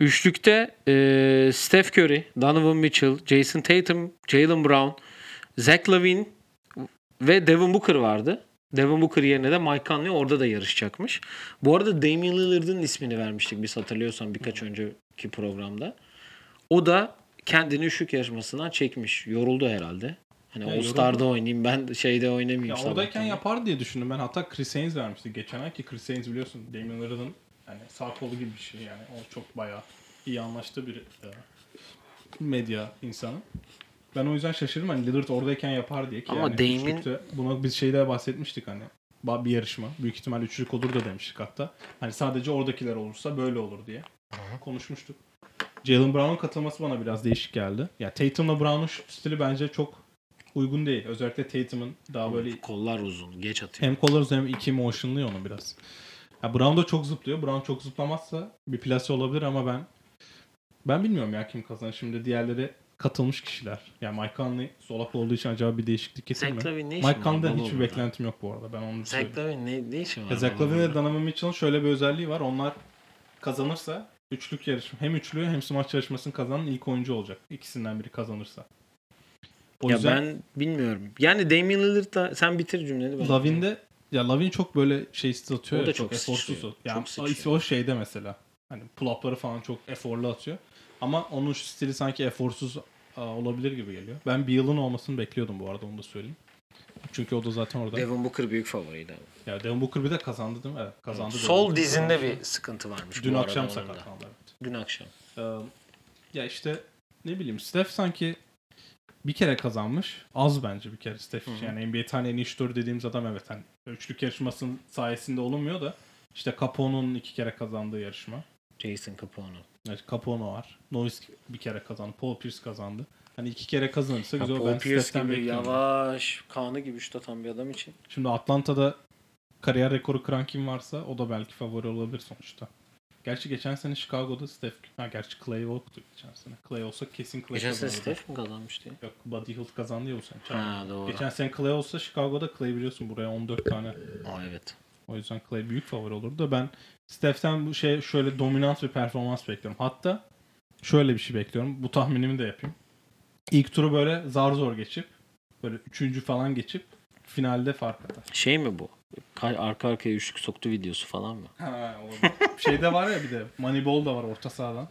S1: Üçlükte e, Steph Curry, Donovan Mitchell, Jason Tatum, Jalen Brown, Zach Lavine ve Devin Booker vardı. Devin Booker yerine de Mike Conley orada da yarışacakmış. Bu arada Damian Lillard'ın ismini vermiştik biz hatırlıyorsan birkaç önceki programda. O da kendini üçlük yarışmasından çekmiş. Yoruldu herhalde. Hani
S2: Ya
S1: All Star'da oynayayım ben şeyde oynamayayım.
S2: Ya oradayken yapar diye düşündüm ben. Hatta Chris Haynes vermişti geçen ay ki Chris Haynes biliyorsun Damian Lillard'ın yani sağ kolu gibi bir şey yani. O çok bayağı iyi anlaştığı bir e, medya insanı. Ben o yüzden şaşırdım hani Lillard oradayken yapar diye ki
S1: Ama
S2: yani üçlükte- buna biz şeyde bahsetmiştik hani bir yarışma. Büyük ihtimal üçlük olur da demiştik hatta. Hani sadece oradakiler olursa böyle olur diye konuşmuştuk. Jalen Brown'un katılması bana biraz değişik geldi. Ya Tatum'la Brown'un şut stili bence çok uygun değil. Özellikle Tatum'un daha böyle
S1: Kollar uzun. Geç atıyor.
S2: hem kollarız hem iki motion'lı ya onu biraz. Ya Brown da çok zıplıyor. Brown çok zıplamazsa bir plase olabilir ama ben ben bilmiyorum ya kim kazanır. Şimdi diğerleri katılmış kişiler. Yani Mike Conley solak olduğu için acaba bir değişiklik getirir mi? Mike Conley'den hiçbir beklentim yok bu arada. Ben onu
S1: Zach. Lavin ne, ne işin var?
S2: Zach
S1: baba
S2: Lavin ve
S1: burada?
S2: Donovan Mitchell'ın şöyle bir özelliği var. Onlar kazanırsa üçlük yarışma hem üçlü hem smaç yarışmasını kazanan ilk oyuncu olacak. İkisinden biri kazanırsa. O
S1: Ya
S2: yüzden
S1: ben bilmiyorum. Yani Damian Lillard'la sen bitir cümleni.
S2: Lavin'de ya Lavin çok böyle şey stil atıyor
S1: O
S2: ya,
S1: da
S2: çok,
S1: çok
S2: eforsuz. Yani
S1: Çok
S2: o- şeyde mesela. Hani pull-up'ları falan çok eforlu atıyor. Ama onun stili sanki eforsuz olabilir gibi geliyor. Ben Beal'ın olmasını bekliyordum bu arada onu da söyleyeyim. Çünkü o da zaten orada.
S1: Devin Booker büyük favoriydi. ama.
S2: Ya Devin Booker bir de kazandı değil mi? Evet kazandı. Devin
S1: Sol dizinde bir sıkıntı varmış.
S2: Dün
S1: bu
S2: akşam sakatlandı. Evet.
S1: Dün akşam.
S2: Ee, ya işte ne bileyim Steph sanki bir kere kazanmış. Az bence bir kere Steph. için. Yani NBA tane en iyi şutörü dediğimiz adam evet. Hani üçlük yarışmasının sayesinde olunmuyor da işte Capone'un iki kere kazandığı yarışma.
S1: Jason Capone.
S2: Evet, Capone var. Noise bir kere kazandı. Paul Pierce kazandı. Hani iki kere kazanırsa güzel.
S1: Paul
S2: ben
S1: Pierce gibi
S2: bekliyorum.
S1: yavaş, kanı gibi şut atan bir adam için.
S2: Şimdi Atlanta'da kariyer rekoru kıran kim varsa o da belki favori olabilir sonuçta. Gerçi geçen sene Chicago'da Steph... Ha gerçi Clay yoktu geçen sene. Clay olsa kesin Clay
S1: Geçen sene
S2: kazanırdı.
S1: Steph mi kazanmıştı? ya?
S2: Yok Buddy Hield kazandı ya bu sene.
S1: Ha doğru.
S2: Geçen sene Clay olsa Chicago'da Clay biliyorsun buraya 14 tane.
S1: Aa, evet.
S2: O yüzden Clay büyük favori olurdu da ben Steph'ten bu şey şöyle dominant bir performans bekliyorum. Hatta şöyle bir şey bekliyorum. Bu tahminimi de yapayım. İlk turu böyle zar zor geçip böyle üçüncü falan geçip finalde fark atar.
S1: Şey mi bu? Arka arkaya üçlük soktu videosu falan mı?
S2: Ha, olabilir. [LAUGHS] Şeyde var ya bir de Moneyball da var orta sahadan.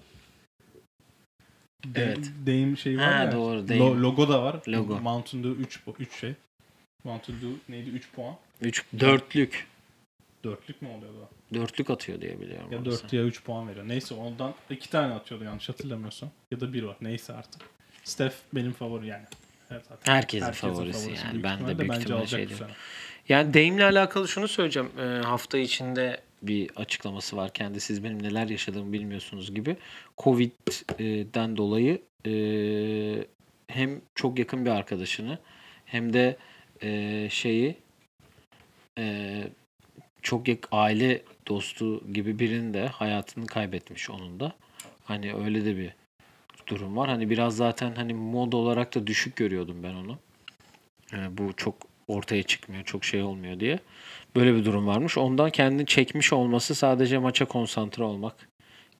S2: De-
S1: Evet.
S2: Dame şeyi var
S1: Ha,
S2: ya.
S1: doğru,
S2: Lo-
S1: Dame.
S2: logo da var.
S1: Logo.
S2: Mountain Dew 3 3 şey. Mountain Dew neydi 3 puan.
S1: Üç, dörtlük.
S2: Dörtlük mü oluyordu?
S1: Dörtlük atıyor diye biliyorum.
S2: Ya. 4 ya 3 puan veriyor. Neyse ondan 2 tane atıyordu yanlış hatırlamıyorsam. Ya da 1 var. Neyse artık. Steph benim favori yani. Evet, zaten.
S1: Herkesin favorisi yani.
S2: Büyük
S1: Ben de büyük ihtimalle şey. Yani Dame'le alakalı şunu söyleyeceğim. Ee, hafta içinde bir açıklaması var. Kendi siz benim neler yaşadığımı bilmiyorsunuz gibi. Covid'den dolayı e, hem çok yakın bir arkadaşını hem de e, şeyi e, çok yak aile dostu gibi birini de hayatını kaybetmiş onun da. Hani öyle de bir durum var. Hani biraz zaten hani mod olarak da düşük görüyordum ben onu. Ee, bu çok ortaya çıkmıyor, çok şey olmuyor diye. Böyle bir durum varmış. Ondan kendini çekmiş olması sadece maça konsantre olmak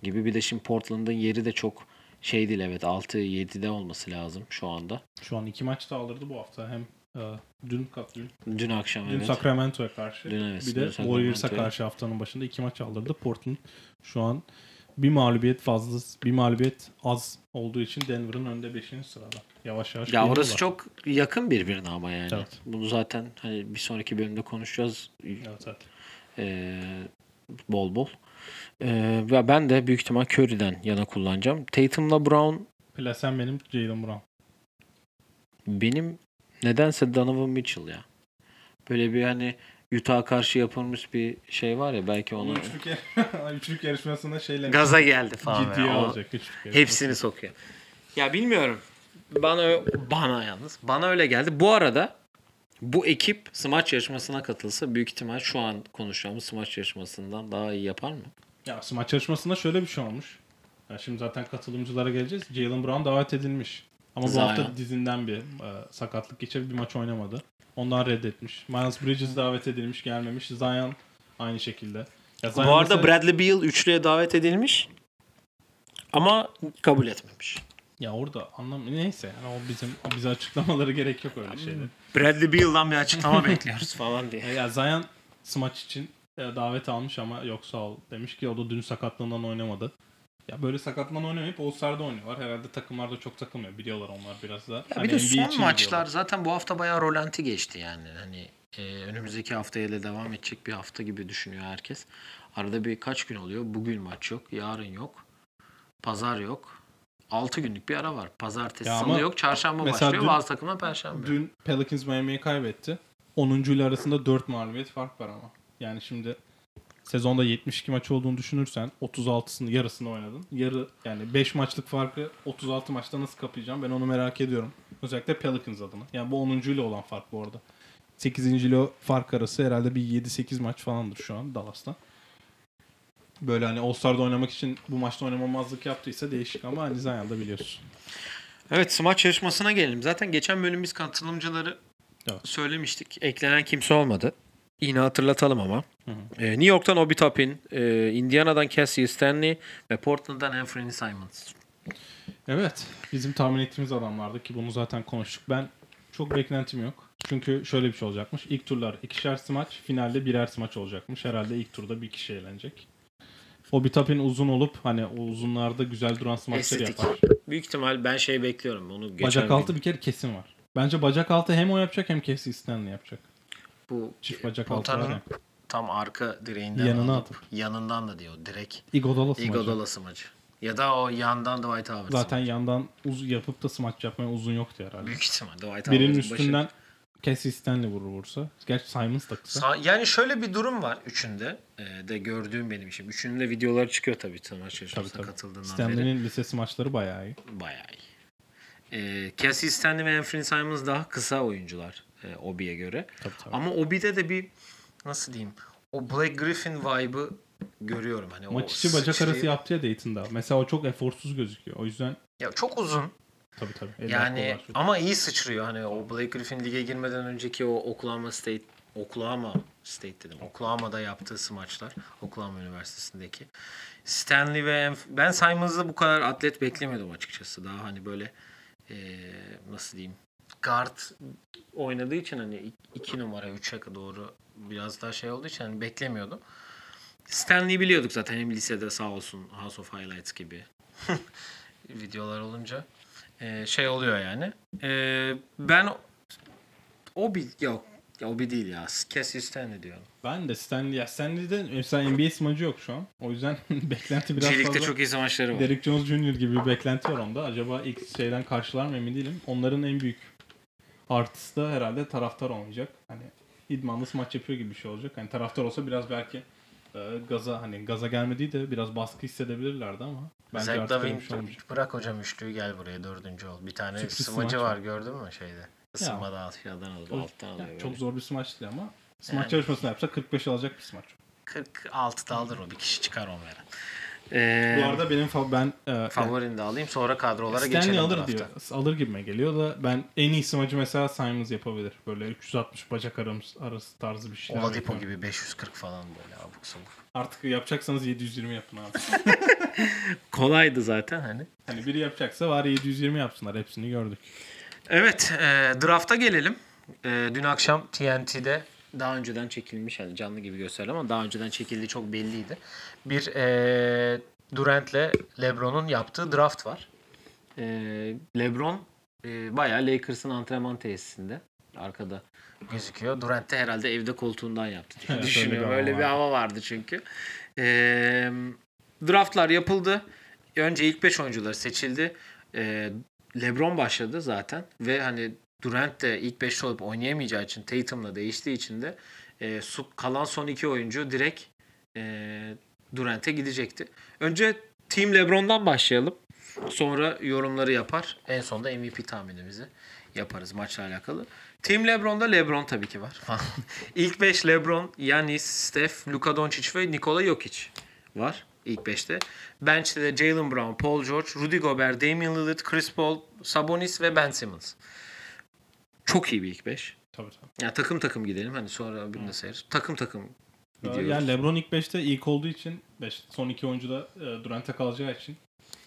S1: gibi. Bir de şimdi Portland'ın yeri de çok şey değil evet 6-7'de olması lazım şu anda.
S2: Şu an iki maç da aldırdı bu hafta. Hem e, dün dün,
S1: Dün akşam
S2: dün
S1: evet.
S2: Sacramento'ya karşı.
S1: Dün evet,
S2: bir de Warriors'a karşı haftanın başında iki maç aldırdı. Portland şu an bir mağlubiyet fazla, bir mağlubiyet az olduğu için Denver'ın önde 5. sırada. Yavaş yavaş.
S1: Ya orası çok yakın birbirine ama yani.
S2: Evet.
S1: Bunu zaten hani bir sonraki bölümde konuşacağız.
S2: Evet, evet.
S1: Ee, bol bol. Ee, ve ben de büyük ihtimal Curry'den yana kullanacağım. Tatum'la Brown
S2: Plasen benim Jalen Brown.
S1: benim nedense Donovan Mitchell ya. Böyle bir hani Utah'a karşı yapılmış bir şey var ya belki onu
S2: Üçlük, yar- [LAUGHS] üçlük yarışmasında şeyle
S1: gaza geldi falan.
S2: ciddiye
S1: ya. O-
S2: alacak. Üçlük.
S1: Hepsini sokuyor. Ya bilmiyorum. Bana bana yalnız. Bana öyle geldi. Bu arada bu ekip smaç yarışmasına katılsa büyük ihtimal şu an konuşacağımız smaç yarışmasından daha iyi yapar mı?
S2: Ya smaç yarışmasında şöyle bir şey olmuş. Ya şimdi zaten katılımcılara geleceğiz. Jalen Brown davet edilmiş. Ama bu
S1: Zion.
S2: hafta dizinden bir e, sakatlık geçirip bir maç oynamadı. Ondan reddetmiş. Miles Bridges davet edilmiş gelmemiş. Zion aynı şekilde. Ya Zion
S1: Bu arada
S2: mesela-
S1: Bradley Beal üçlüye davet edilmiş. Ama kabul etmemiş.
S2: Ya orada anlam neyse yani o bizim o bize açıklamaları gerek yok öyle şeyler.
S1: Bradley Beal'dan bir açıklama [LAUGHS] bekliyoruz falan diye.
S2: Ya Zion smaç için e, davet almış ama yok sağ ol demiş ki o da dün sakatlığından oynamadı. Ya böyle sakatlığından oynamayıp All-Star'da oynuyorlar. Herhalde takımlarda çok takılmıyor. Biliyorlar onlar biraz da.
S1: Ya
S2: Hani
S1: bir de
S2: NBA
S1: son maçlar
S2: gidiyorlar.
S1: zaten bu hafta bayağı rolanti geçti yani. Hani e, önümüzdeki haftaya da devam edecek bir hafta gibi düşünüyor herkes. Arada bir kaç gün oluyor? Bugün maç yok, yarın yok. Pazar yok. 6 günlük bir ara var. Pazartesi
S2: Ya
S1: salı yok. Çarşamba başlıyor.
S2: dün-
S1: Bazı takımlar perşembe.
S2: Dün Pelicans Miami'yi kaybetti. 10. ile arasında 4 mağlubiyet fark var ama. Yani şimdi sezonda 72 maç olduğunu düşünürsen 36'sını yarısını oynadın. Yarı yani 5 maçlık farkı 36 maçta nasıl kapayacağım ben onu merak ediyorum. Özellikle Pelicans adına. Yani bu 10. ile olan fark bu arada. 8. ile fark arası herhalde bir 7-8 maç falandır şu an Dallas'ta. Böyle hani All-Star'da oynamak için bu maçta oynamamazlık yaptıysa değişik ama hani Zion'da biliyorsun.
S1: Evet smaç yarışmasına gelelim. Zaten geçen bölüm biz katılımcıları
S2: Evet.
S1: söylemiştik. Eklenen kimse olmadı. Yine hatırlatalım ama.
S2: hı.
S1: Ee, New York'tan Obi Toppin, e, Indiana'dan Cassie Stanley ve Portland'dan Anthony Simons.
S2: Evet. Bizim tahmin ettiğimiz adamlardı ki bunu zaten konuştuk. Ben çok beklentim yok. Çünkü şöyle bir şey olacakmış. İlk turlar ikişer smaç, finalde birer smaç olacakmış. Herhalde ilk turda bir kişi eğlenecek. O bir tapin uzun olup hani o uzunlarda güzel duran smaçlar
S1: Estetik.
S2: yapar.
S1: Büyük ihtimal ben şey bekliyorum. Onu geçen
S2: Bacak altı bir kere kesin var. Bence bacak altı hem o yapacak hem Casey Stanley yapacak.
S1: Bu
S2: Çift bacak altı var
S1: potanın
S2: ya.
S1: tam arka direğinden
S2: Yanına
S1: alıp,
S2: atıp.
S1: yanından da diyor direkt
S2: Iguodala smacı.
S1: Iguodala smacı. Ya da o yandan Dwight Howard
S2: Zaten
S1: smacı.
S2: yandan uz yapıp da smaç yapmaya uzun yoktu herhalde.
S1: Büyük ihtimal Dwight
S2: Birinin
S1: Howard'ın başı-
S2: üstünden Casey Stanley vurur vursa. Gerçi Simons da kısa.
S1: Sa- yani şöyle bir durum var üçünde e, de gördüğüm benim işim. Üçünün de videoları çıkıyor tabii maç yarışmasına katıldığından beri.
S2: Stanley'nin lisesi maçları bayağı iyi.
S1: Bayağı iyi. E, Cassie Stanley ve Anthony Simons daha kısa oyuncular e, Obi'ye göre.
S2: Tabii tabii.
S1: Ama Obi'de de bir nasıl diyeyim o Blake Griffin vibe'ı görüyorum. Hani o
S2: Maç içi bacak
S1: sıçrayıp-
S2: arası yaptı ya Dayton'da. Mesela o çok eforsuz gözüküyor. O yüzden
S1: Ya çok uzun.
S2: tabii tabii. eller
S1: Yani ama iyi sıçrıyor. Hani o Blake Griffin lige girmeden önceki o Oklahoma State Oklahoma State dedim. Oklahoma'da yaptığı smaçlar. Oklahoma Üniversitesi'ndeki. Stanley ve Enf- ben Simons'da bu kadar atlet beklemiyordum açıkçası. Daha hani böyle eee, nasıl diyeyim guard oynadığı için hani 2 numara 3'e doğru biraz daha şey olduğu için hani beklemiyordum. Stanley'i biliyorduk zaten hem lisede sağ olsun House of Highlights gibi [LAUGHS] videolar olunca Ee, şey oluyor yani. Ee, ben o bir yok ya o bir değil ya. Cassie Stanley diyorum.
S2: Ben de Stanley, ya Stanley'de mesela NBA smacı yok şu an. O yüzden [LAUGHS] beklenti biraz
S1: G-League'de
S2: fazla.
S1: çok iyi savaşları var.
S2: Derrick Jones Jr. gibi bir beklenti var onda. Acaba ilk şeyden karşılar mı emin değilim. Onların en büyük artısı da herhalde taraftar olmayacak. Hani idmanlı maç yapıyor gibi bir şey olacak. Hani taraftar olsa biraz belki e, gaza hani gaza gelmediği de biraz baskı hissedebilirlerdi ama bence
S1: Zach Lavin
S2: şey olmayacak.
S1: bırak hocam üçlüyü gel buraya dördüncü ol. Bir tane
S2: Sürpriz smaç
S1: var gördün mü şeyde? Isınmada aşağıdan alıyor,
S2: O-
S1: alttan alıyor.
S2: çok zor bir smaç değil ama smaç
S1: Yani.
S2: yarışmasını yapsa 45 alacak bir smaç.
S1: 46'da alır o bir kişi çıkar onlara. Ee,
S2: Bu arada benim fa- ben e,
S1: favorini de alayım sonra kadrolara
S2: Stanley
S1: geçelim
S2: alır
S1: drafta.
S2: diyor. Alır gibime geliyor da ben en iyi smacı mesela Simons yapabilir. Böyle 360 bacak arası, arası tarzı bir şeyler.
S1: Oladipo gibi 540 falan böyle abuk sabuk.
S2: Artık yapacaksanız 720 yapın abi. [LAUGHS]
S1: Kolaydı zaten hani.
S2: hani biri yapacaksa var 720 yapsınlar. Hepsini gördük.
S1: Evet, e, draft'a gelelim. E, dün akşam TNT'de daha önceden çekilmiş, yani canlı gibi gösteriyor ama daha önceden çekildiği çok belliydi. Bir e, Durant'le LeBron'un yaptığı draft var. E, LeBron e, bayağı Lakers'ın antrenman tesisinde. Arkada gözüküyor. Durant de herhalde evde koltuğundan yaptı diye [LAUGHS]
S2: Evet,
S1: düşünüyorum.
S2: öyle bir
S1: Öyle bir hava vardı çünkü. E, draftlar yapıldı. Önce ilk 5 oyuncular seçildi. E, LeBron başladı zaten ve hani Durant de ilk 5'te olup oynayamayacağı için Tatum'la değiştiği için de e, kalan son iki oyuncu direkt e, Durant'e gidecekti. Önce Team LeBron'dan başlayalım. Sonra yorumları yapar. En sonunda MVP tahminimizi yaparız maçla alakalı. Team LeBron'da LeBron tabii ki var. [LAUGHS] İlk 5 LeBron, Yanis, Steph, Luka Doncic ve Nikola Jokic var ilk 5'te. Bench'te de Jalen Brown, Paul George, Rudy Gobert, Damian Lillard, Chris Paul, Sabonis ve Ben Simmons. Çok iyi bir ilk 5.
S2: Tabii tabii.
S1: Yani takım takım gidelim. Hani sonra bir de. Takım takım gidiyoruz.
S2: Yani LeBron ilk 5'te ilk olduğu için beş, son iki oyuncu da e, Durant'e kalacağı için.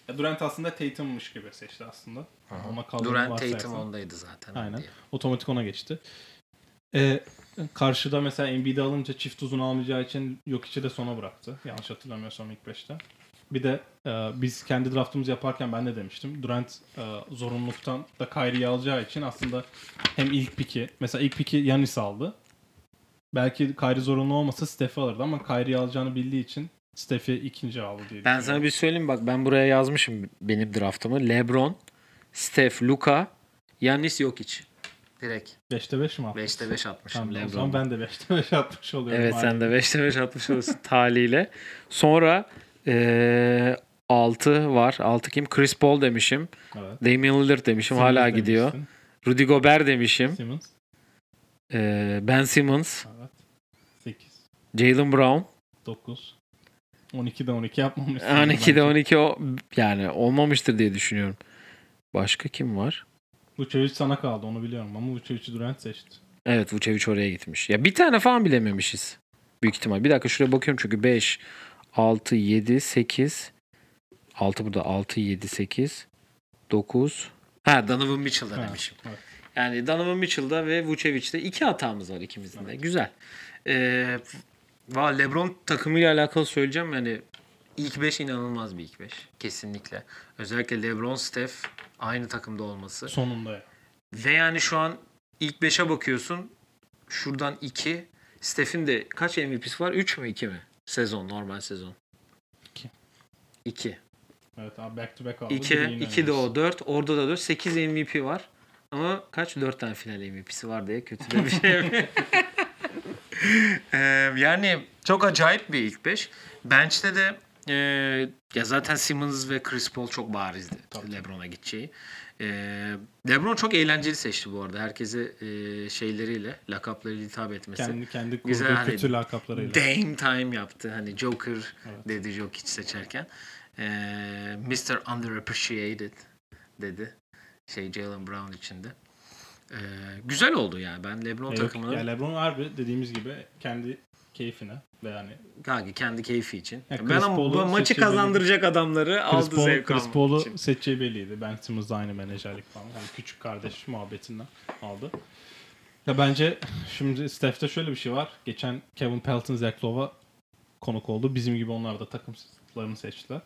S2: Ya Durant aslında Tatum'muş gibi seçti aslında. Ona kaldığını
S1: Durant. Tatum ondaydı zaten.
S2: Aynen.
S1: diye.
S2: Otomatik ona geçti. Ee, karşıda mesela Embiid'i alınca çift uzun almayacağı için yok içi de sona bıraktı. Yanlış hatırlamıyorsam ilk 5'te. Bir de e, biz kendi draftımızı yaparken ben de demiştim. Durant e, zorunluluktan da Kyrie'yi alacağı için aslında hem ilk piki mesela ilk piki Yanis aldı. Belki Kyrie zorunlu olmasa Steph'i alırdı ama Kyrie'yi alacağını bildiği için Steph'i ikinci aldı diye
S1: Ben sana bir söyleyeyim bak ben buraya yazmışım benim draftımı. LeBron, Steph, Luka, Yannis Jokic. Direkt
S2: 5'te 5 mi attın?
S1: 5'te 5 atmışım
S2: Tamam, o zaman ben de 5'te 5 atmış oluyorum.
S1: Evet
S2: Aynen.
S1: sen de 5'te 5 atmış olursun taliyle. Sonra eee 6 var. 6 kim? Chris Paul demişim.
S2: Evet.
S1: Damian Lillard demişim.
S2: Simmons
S1: Hala gidiyor.
S2: demiştin.
S1: Rudy Gobert demişim.
S2: Simmons.
S1: Eee, ben Simmons.
S2: Evet. 8.
S1: Jalen Brown.
S2: 9. 12'de 12 yapmamışsın.
S1: 12'de 12 o yani olmamıştır diye düşünüyorum. Başka kim var?
S2: Vucevic sana kaldı onu biliyorum ama Vucevic'i Durant seçti.
S1: Evet Vucevic oraya gitmiş. Ya bir tane falan bilememişiz. Büyük ihtimal. Bir dakika şuraya bakıyorum çünkü 5, 6, 7, 8. 6 burada 6, 7, 8, 9. Ha Donovan Mitchell'da
S2: Ha,
S1: demişim.
S2: evet.
S1: Yani Donovan Mitchell'da ve Vucevic'te iki hatamız var ikimizin de. Güzel. Ee, va LeBron takımıyla alakalı söyleyeceğim yani ilk 5 inanılmaz bir ilk 5. Kesinlikle. Özellikle LeBron, Steph aynı takımda olması.
S2: Sonunda ya.
S1: Ve yani şu an ilk 5'e bakıyorsun. Şuradan 2. Steph'in de kaç MVP'si var? 3 mü 2 mi? Sezon, normal sezon.
S2: İki.
S1: 2.
S2: Evet abi back to back aldı.
S1: 2,
S2: Biri yine
S1: 2 de o 4. Orada da 4. 8 MVP var. Ama kaç? 4 tane final MVP'si var diye kötü de bir şey. [LAUGHS] Ee, yani çok acayip bir ilk 5. Bench'te de e, ya zaten Simmons ve Chris Paul çok barizdi
S2: Tabii.
S1: LeBron'a gideceği. E, LeBron çok eğlenceli seçti bu arada. Herkese e, şeyleriyle, lakaplarıyla hitap etmesi.
S2: Kendi kendi kurduğu
S1: Güzel, hani
S2: kötü lakaplarıyla.
S1: Dame time yaptı. Hani Joker
S2: Evet.
S1: dedi Jokic seçerken. Ee, Mr. Underappreciated dedi. Şey Jalen Brown içinde. Ee, güzel oldu yani. Ben LeBron
S2: yok,
S1: takımını
S2: ya LeBron harbi dediğimiz gibi kendi keyfine ve yani
S1: Kanka kendi keyfi için.
S2: Ya
S1: ben ama bu maçı kazandıracak adamları
S2: Chris
S1: aldı
S2: Paul,
S1: zevk
S2: Chris Paul'u
S1: için.
S2: seçeceği belliydi. Ben da aynı menajerlik falan. Yani küçük kardeş muhabbetinden aldı. Ya bence şimdi Steph'te şöyle bir şey var. Geçen Kevin Pelton, Zach Lowe'a konuk oldu. Bizim gibi onlar da takımlarını seçtiler.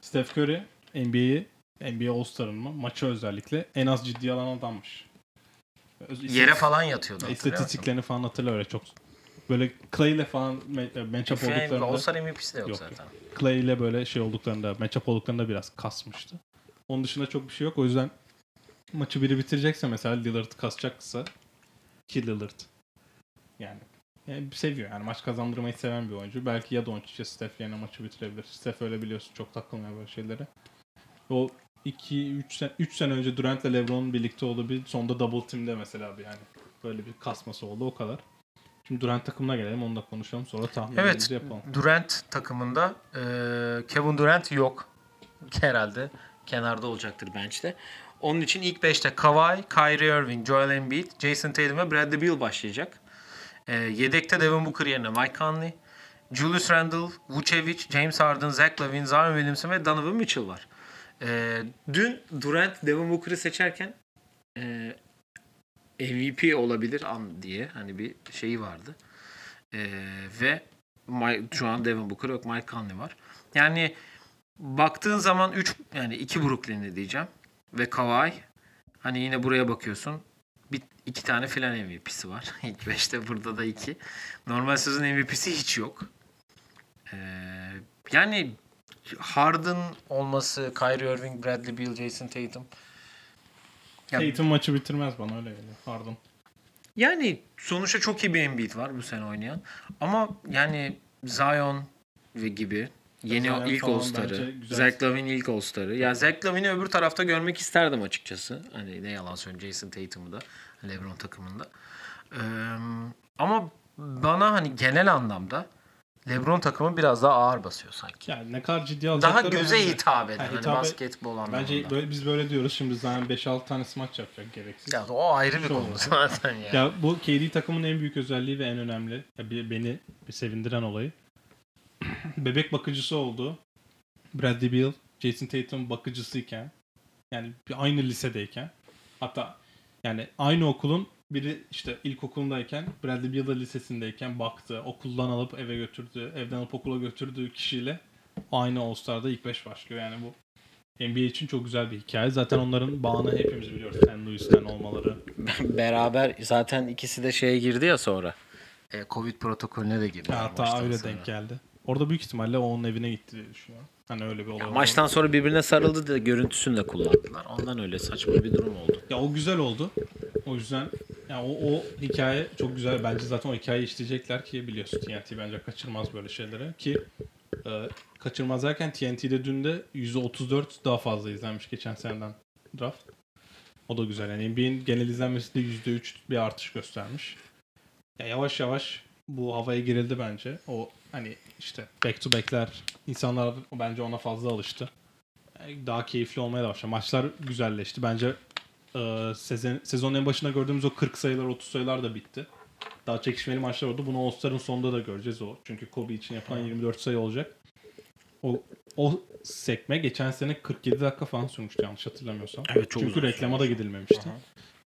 S2: Steph Curry NBA'yi NBA All-Star'ın mı? Maçı özellikle en az ciddiye alan adammış.
S1: Yere falan yatıyordu.
S2: İstatistiklerini falan hatırla öyle çok. Böyle Clay ile falan me- matchup olduklarında
S1: All-Star MVP'si de yok,
S2: Yok,
S1: zaten.
S2: Clay ile böyle şey olduklarında, matchup olduklarında biraz kasmıştı. Onun dışında çok bir şey yok. O yüzden maçı biri bitirecekse mesela Lillard kasacaksa ki Lillard yani, yani seviyor. Yani maç kazandırmayı seven bir oyuncu. Belki ya Doncic ya Steph yerine maçı bitirebilir. Steph öyle biliyorsun çok takılmıyor böyle şeylere. O 2-3 sene, 3 sene önce Durant ile LeBron'un birlikte olduğu bir sonda double team'de mesela bir yani böyle bir kasması oldu o kadar. Şimdi Durant takımına gelelim onu da konuşalım sonra
S1: Evet.
S2: tahminlerimizi yapalım.
S1: Durant takımında e, Kevin Durant yok. Herhalde kenarda olacaktır bench'te. Onun için ilk 5'te Kawhi, Kyrie Irving, Joel Embiid, Jason Tatum ve Bradley Beal başlayacak. E, yedekte Devin Booker yerine Mike Conley, Julius Randle, Vucevic, James Harden, Zach Lavine, Zion Williamson ve Donovan Mitchell var. E, dün Durant Devin Booker'ı seçerken e, MVP olabilir an diye hani bir şeyi vardı. E, ve Mike- şu an Devin Booker yok. Mike Conley var. Yani baktığın zaman 3 yani 2 Brooklyn'li diyeceğim ve Kawhi hani yine buraya bakıyorsun. Bir, iki tane filan MVP'si var. [LAUGHS] İlk 5'te burada da 2. Normal sezon MVP'si hiç yok. Ee, yani Harden olması, Kyrie Irving, Bradley Beal, Jason Tatum. Ya,
S2: Tatum maçı bitirmez bana öyle geliyor. Pardon.
S1: yani sonuçta çok iyi bir Embiid var bu sene oynayan. Ama yani Zion ve gibi yeni
S2: Zion
S1: ilk All-Star'ı. Zach Lavine ilk All-Star'ı. Ya Zach Lavine'i öbür tarafta görmek isterdim açıkçası. Hani ne yalan söyleyeyim Jason Tatum'u da LeBron takımında. Ee, ama bana hani genel anlamda LeBron takımı biraz daha ağır basıyor sanki.
S2: Yani ne kadar ciddi
S1: Daha
S2: alacakları
S1: göze
S2: önemli.
S1: hitap eden
S2: Ha,
S1: hani
S2: hitap et-
S1: basketbol anlamında.
S2: Bence böyle, biz böyle diyoruz. Şimdi Zion 5-6 tane smaç yapacak gereksiz.
S1: Ya o ayrı bir
S2: Şu
S1: konu zaten ya.
S2: Ya bu KD takımın en büyük özelliği ve en önemli, ya bir- beni bir sevindiren olayı. [CLEARS THROAT] Bebek bakıcısı oldu. Bradley Beal, Jason Tatum bakıcısıyken yani bir aynı lisedeyken hatta yani aynı okulun biri işte ilkokulundayken Bradley Beal lisesindeyken baktı, okuldan alıp eve götürdü, evden alıp okula götürdüğü kişiyle aynı All-Star'da ilk 5 başlıyor. Yani bu NBA için çok güzel bir hikaye. Zaten onların bağını hepimiz biliyoruz. St. Louis'ten olmaları.
S1: Beraber zaten ikisi de şeye girdi ya sonra. E, Covid protokolüne de girdi.
S2: Hatta öyle
S1: sonra.
S2: denk geldi. Orada büyük ihtimalle o onun evine gitti diye düşünüyorum. Hani öyle bir olay oldu.
S1: Maçtan sonra birbirine sarıldı da görüntüsünü de kullandılar. Ondan öyle saçma bir durum oldu.
S2: Ya o güzel oldu. O yüzden ya o, o hikaye çok güzel. Bence zaten o hikayeyi işleyecekler ki biliyorsun TNT bence kaçırmaz böyle şeylere ki e, kaçırmaz derken TNT'de dün de %34 daha fazla izlenmiş geçen seneden draft. O da güzel. Yani NBA'in genel izlenmesi de %3 bir artış göstermiş. Ya yavaş yavaş bu havaya girildi bence. O hani işte back to back'ler insanlar bence ona fazla alıştı. Yani daha keyifli olmaya başladı. Maçlar güzelleşti. Bence e, sezon, sezonun en başında gördüğümüz o 40 sayılar 30 sayılar da bitti. Daha çekişmeli maçlar oldu. Bunu All-Star'ın sonunda da göreceğiz o. Çünkü Kobe için yapılan 24 sayı olacak. O o sekme geçen sene 47 dakika falan sürmüştü yanlış hatırlamıyorsam.
S1: Evet, çok
S2: Çünkü reklama da gidilmemişti.
S1: Aha.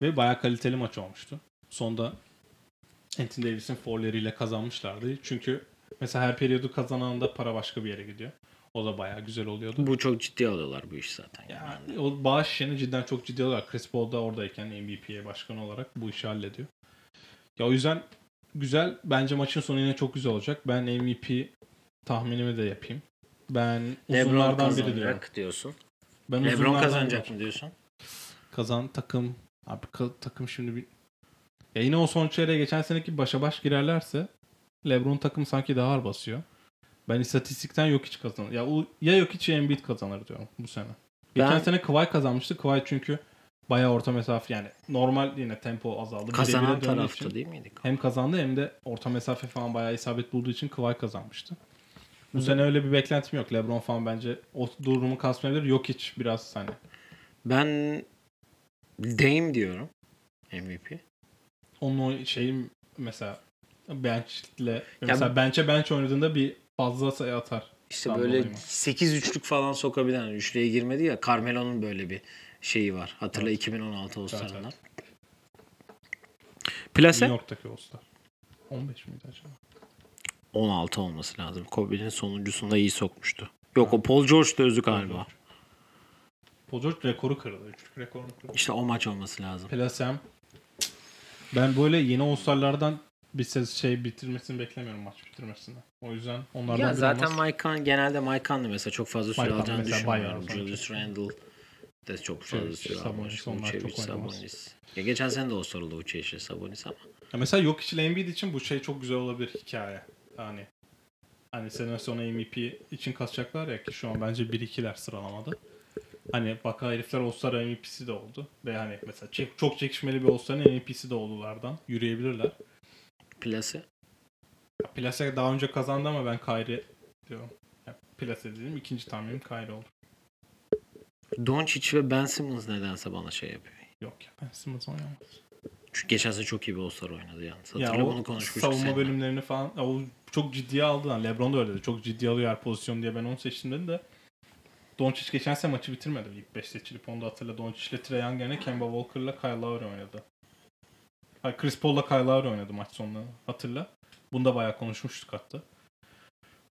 S2: Ve bayağı kaliteli maç olmuştu. Sonda Anthony Davis'in foul'leriyle kazanmışlardı. Çünkü mesela her periyodu kazananında para başka bir yere gidiyor. O da bayağı güzel oluyordu.
S1: Bu çok ciddi alıyorlar bu iş zaten.
S2: Yani o bağış işini cidden çok ciddi alıyorlar. Chris Paul da oradayken NBP'ye başkan olarak bu işi hallediyor. Ya o yüzden güzel. Bence maçın sonu yine çok güzel olacak. Ben MVP tahminimi de yapayım. Ben
S1: Lebron
S2: uzunlardan biri diyorum.
S1: diyorsun.
S2: Ben
S1: Lebron kazanacak mı diyorsun?
S2: Kazan takım. Abi takım şimdi bir... Ya yine o son çeyreğe geçen seneki başa baş girerlerse LeBron takım sanki daha ağır basıyor. Ben istatistikten yok hiç kazanır. Ya o, ya yok hiç ya Embiid kazanır diyorum bu sene. Geçen
S1: Ben-
S2: sene Kawhi kazanmıştı. Kawhi çünkü bayağı orta mesafe yani normal yine tempo azaldı.
S1: Kazanan tarafta
S2: için
S1: değil miydik?
S2: Hem kazandı hem de orta mesafe falan bayağı isabet bulduğu için Kawhi kazanmıştı. Bu sene öyle bir beklentim yok. LeBron falan bence o durumu kasmayabilir. Yok hiç biraz hani.
S1: Ben Dame diyorum. MVP.
S2: onun o şeyin mesela benchle mesela bench'e bench oynadığında bir fazla sayı atar.
S1: İşte
S2: Ben
S1: böyle
S2: dolayım.
S1: 8 üçlük falan sokabilen. Üçlüye girmedi ya. Carmelo'nun böyle bir şeyi var. Hatırla 2016 All-Star'ından.
S2: evet.
S1: Plase?
S2: New York'taki All-Star. 15 miydi acaba?
S1: 16 olması lazım. Kobe'nin sonuncusunda iyi sokmuştu. Yok o Paul George'da özü galiba.
S2: Paul George rekoru kırdı. Üçlük rekorunu kırdı.
S1: İşte o maç olması lazım.
S2: Plasem ben böyle yeni All-Star'lardan bir ses şey bitirmesini beklemiyorum maç bitirmesini. O yüzden onlardan
S1: Ya zaten
S2: olmaz.
S1: Mike genelde Mike mesela çok fazla süre
S2: Mike
S1: alacağını düşünmüyorum. Julius. Randle de çok fazla
S2: Vucevic,
S1: süre
S2: Sabonis,
S1: almış.
S2: oynamaz.
S1: Sabonis. Ya geçen sene de All-Star oldu Vucevic, Sabonis ama.
S2: Ya mesela yok için Embiid için bu şey çok güzel olabilir hikaye. Yani hani sene sonu MVP için kasacaklar ya ki şu an bence 1-2'ler sıralamada. Hani baka herifler All-Star MVP'si de oldu. Ve hani mesela çok çekişmeli bir All-Star'ın MVP'si de oldulardan. Yürüyebilirler.
S1: Plase.
S2: Ya Plase daha önce kazandı ama ben Kyrie diyorum. Ya Plase dedim. ikinci tahminim Kyrie oldu.
S1: Doncic ve Ben Simmons nedense bana şey yapıyor.
S2: Yok ya ben Simmons oynamaz.
S1: Çünkü geçen sene çok iyi bir All-Star oynadı yalnız.
S2: Ya
S1: Hatırla
S2: o
S1: bunu konuşmuştuk
S2: savunma
S1: seninle.
S2: bölümlerini falan ya o çok ciddiye aldı lan. LeBron da öyle dedi. Çok ciddiye alıyor her pozisyon diye ben onu seçtim dedi de Doncic geçen sene maçı bitirmedi ilk 5 seçilip onu da hatırla. Doncic ile Trae Young yerine Kemba Walker'la Kyle Lowry oynadı. Hayır Chris Paul'la Kyle Lowry oynadı maç sonunda hatırla. Bunu da bayağı konuşmuştuk hatta.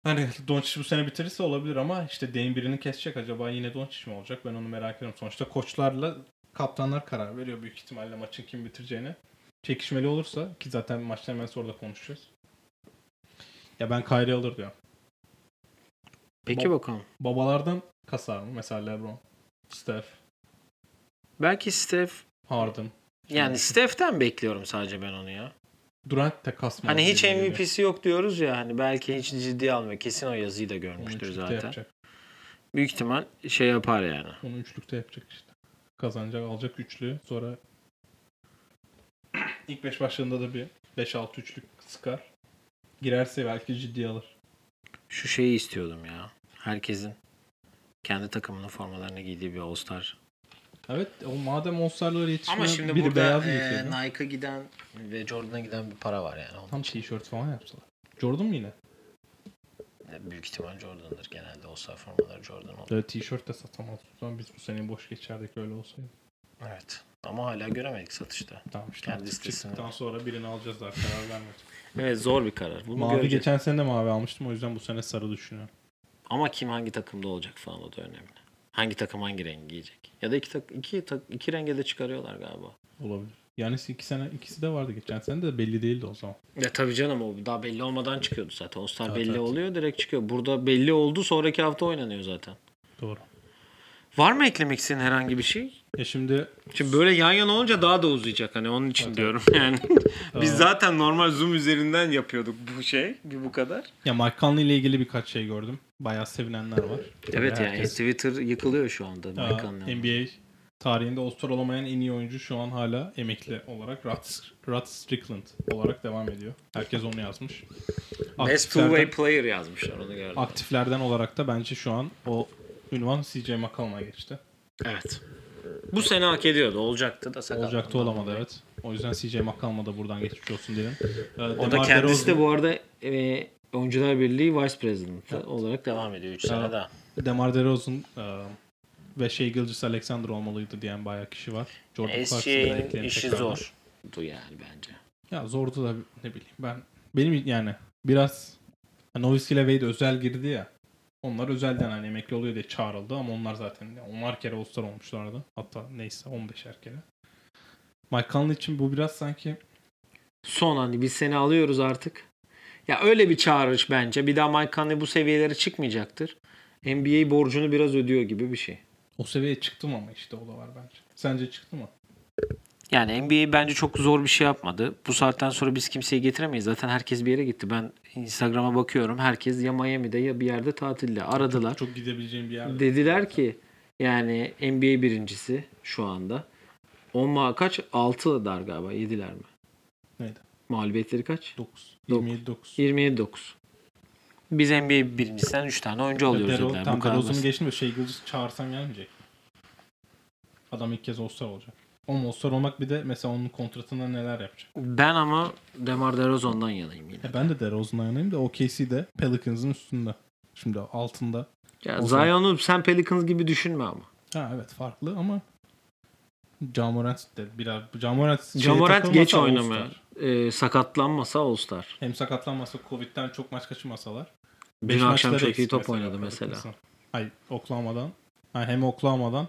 S2: Hani Doncic bu sene bitirirse olabilir ama işte Dame birini kesecek. Acaba yine Doncic mi olacak? Ben onu merak ediyorum. Sonuçta koçlarla kaptanlar karar veriyor büyük ihtimalle maçın kim bitireceğini. Çekişmeli olursa ki zaten maçtan hemen sonra da konuşacağız. Ya ben Kyrie alır diyorum.
S1: Peki
S2: Bo-
S1: bakalım.
S2: Babalardan kasar mı? Mesela LeBron, Steph,
S1: Belki Steph
S2: Harden.
S1: Yani Steph'ten bekliyorum sadece ben onu ya.
S2: Durant de kasmaz.
S1: Hani hiç. MVP'si yok diyoruz ya hani belki hiç ciddiye almıyor. Kesin o yazıyı da görmüştür zaten.
S2: yapacak.
S1: Büyük ihtimal şey yapar yani.
S2: Onu üçlükte yapacak işte. Kazanacak, alacak üçlü. Sonra [CLEARS THROAT] ilk 5 başlarında da bir 5-6 üçlük sıkar. Girerse belki ciddiye alır.
S1: Şu şeyi istiyordum ya. Herkesin kendi takımının formalarını giydiği bir All-Star.
S2: Evet o madem All-Star'lara yetişmeyen
S1: Ama şimdi
S2: biri
S1: burada
S2: beyaz
S1: e. Nike'a giden ve Jordan'a giden bir para var yani. Onun
S2: Tam tişört falan yapsalar. Jordan mı yine?
S1: için büyük ihtimal Jordan'dır genelde All-Star formaları Jordan olur.
S2: Evet tişört de satamaz. Biz bu sene boş geçerdik öyle olsaydı.
S1: Evet. Ama hala göremedik satışta.
S2: Tamam işte
S1: Kendi
S2: çıktıktan sonra birini alacağız daha karar vermedik.
S1: Evet zor bir karar. Bunu
S2: mavi
S1: göreceğiz.
S2: geçen sene de mavi almıştım o yüzden bu sene sarı düşünüyorum.
S1: Ama kim hangi takımda olacak falan o da önemli. Hangi takım hangi rengi giyecek? Ya da iki, tak iki, tak iki renge de çıkarıyorlar galiba.
S2: Olabilir. Yanis iki sene ikisi de vardı geçen sene de belli değildi o zaman.
S1: Ya tabii canım o daha belli olmadan çıkıyordu zaten. All Star
S2: Evet,
S1: belli
S2: evet.
S1: oluyor direkt çıkıyor. Burada belli oldu sonraki hafta oynanıyor zaten.
S2: Doğru.
S1: Var mı eklemek istediğin herhangi bir şey?
S2: Ya şimdi
S1: Şimdi böyle yan yana olunca daha da uzayacak hani onun için
S2: Evet,
S1: diyorum [LAUGHS] yani. Biz zaten normal Zoom üzerinden yapıyorduk bu şey bir bu kadar.
S2: ya Mike Conley ile ilgili birkaç şey gördüm. Bayağı sevinenler var.
S1: Evet yani
S2: Herkes-
S1: Twitter yıkılıyor şu anda.
S2: Aa. NBA tarihinde All-Star olamayan en iyi oyuncu şu an hala emekli olarak Rod, Rod Strickland olarak devam ediyor. Herkes onu yazmış.
S1: Best two way player yazmışlar onu gördüm.
S2: aktiflerden olarak da bence şu an o ünvan CJ McCollum'a geçti.
S1: Evet. Bu sene hak ediyordu. Olacaktı da sakat.
S2: Olacaktı olamadı evet. O yüzden CJ McCollum'a da buradan geçmiş olsun diyelim. Ee,
S1: O da
S2: DeMar
S1: kendisi de
S2: DeRozan-
S1: bu arada e, Oyuncular Birliği Vice President olarak devam ediyor 3 sene
S2: Evet.
S1: daha.
S2: DeMar DeRozan e, ve Shea Gilgeous Alexander olmalıydı diyen bayağı kişi var. Jordan Clarkson'ı da
S1: SGA'nin
S2: ekleyelim
S1: işi zordu yani bence.
S2: Ya zordu da ne bileyim ben. Benim yani biraz Nowitzki ile Wade özel girdi ya. Onlar özelden hani emekli oluyor diye çağrıldı ama onlar zaten onlar kere All-Star olmuşlardı. Hatta neyse 15'er kere. Mike Conley için bu biraz sanki
S1: Son hani biz seni alıyoruz artık. Ya öyle bir çağrış bence. Bir daha Mike Conley bu seviyelere çıkmayacaktır. NBA borcunu biraz ödüyor gibi bir şey.
S2: o seviyeye çıktım ama işte o da var bence. Sence çıktı mı?
S1: Yani NBA bence çok zor bir şey yapmadı. Bu saatten sonra biz kimseyi getiremeyiz. Zaten herkes bir yere gitti. Ben Instagram'a bakıyorum. Herkes ya Miami'de ya bir yerde tatilde. Aradılar.
S2: Çok gidebileceğim bir yer.
S1: Dediler ki yani NBA birincisi şu anda. 10 ma kaç? 6 dar galiba. Yediler mi?
S2: Neydi?
S1: Mağlubiyetleri kaç?
S2: 9.
S1: Dokuz.
S2: 27 9.
S1: 27-9. Biz NBA birincisinden 3 tane oyuncu alıyoruz
S2: Dero,
S1: dediler.
S2: tam DeRozan'ı geçtim de Shea Gilgeous çağırsan gelmeyecek. Adam ilk kez All-Star olacak. Ama All-Star olmak bir de mesela onun kontratında neler yapacak.
S1: Ben ama DeMar DeRozan'dan yanayım yine.
S2: E ben de DeRozan'dan yanayım da OKC'de Pelicans'ın üstünde. Şimdi altında.
S1: Ya
S2: O
S1: Zion'u sen Pelicans gibi düşünme ama.
S2: Ha evet farklı ama Ja Morant de biraz Ja Morant, şeye
S1: Ja Morant
S2: takılmasa
S1: geç
S2: All-Star.
S1: Ee, sakatlanmasa All-Star.
S2: Hem sakatlanmasa Covid'den çok maç kaçırmasalar.
S1: Dün
S2: Beş
S1: akşam çok iyi top oynadı mesela.
S2: Pelicans'ın. Hayır Oklahoma'dan. Ha, hem Oklahoma'dan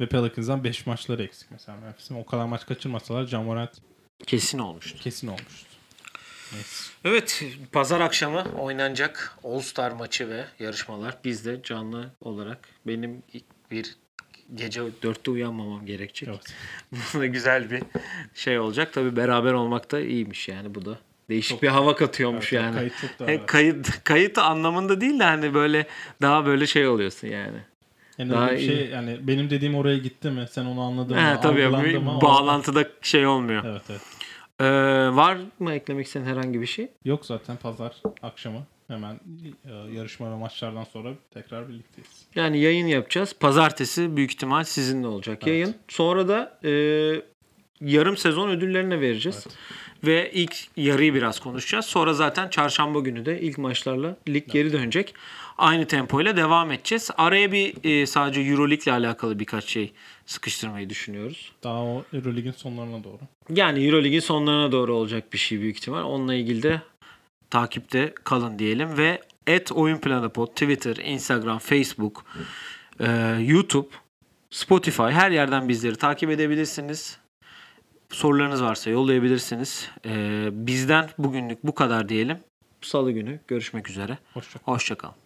S2: ve Pelicans'dan 5 maçları eksik mesela Memphis'in. O kadar maç kaçırmasalar Ja Morant
S1: Kesin olmuştu.
S2: kesin olmuştu. Neyse.
S1: Evet, pazar akşamı oynanacak All-Star maçı ve yarışmalar. Biz de canlı olarak benim ilk bir gece 4'te uyanmamam gerekecek.
S2: Evet. [LAUGHS]
S1: Bu da güzel bir şey olacak. Tabii beraber olmak da iyiymiş yani bu da. Değişik
S2: Çok-
S1: bir hava katıyormuş
S2: Evet,
S1: yani.
S2: Kayıt çok daha
S1: kayıt kayıt anlamında değil de hani böyle daha böyle şey oluyorsun yani.
S2: yani
S1: daha
S2: bir şey yani benim dediğim oraya gitti mi? Sen onu anladın mı?
S1: He, tabii ya,
S2: algılandı
S1: bir
S2: mı? O-
S1: bağlantıda şey olmuyor.
S2: Evet evet.
S1: Ee, var mı eklemek istediğin herhangi bir şey?
S2: Yok zaten pazar akşamı hemen e, yarışma ve maçlardan sonra tekrar birlikteyiz.
S1: Yani yayın yapacağız. Pazartesi büyük ihtimal sizinle olacak
S2: Evet.
S1: yayın. Sonra da e, yarım sezon ödüllerini vereceğiz. Ve ilk yarıyı biraz konuşacağız. Sonra zaten çarşamba günü de ilk maçlarla lig geri dönecek. Aynı tempoyla devam edeceğiz. Araya bir e, sadece Euroleague ile alakalı birkaç şey sıkıştırmayı düşünüyoruz.
S2: Daha o Euroleague'in sonlarına doğru.
S1: Yani Euroleague'in sonlarına doğru olacak bir şey büyük ihtimal. Onunla ilgili de takipte kalın diyelim ve et oyun planı pod Twitter, Instagram, Facebook, e, YouTube, Spotify her yerden bizleri takip edebilirsiniz. Sorularınız varsa yollayabilirsiniz. E, bizden bugünlük bu kadar diyelim. Salı günü görüşmek üzere.
S2: Hoşça
S1: Hoşçakalın.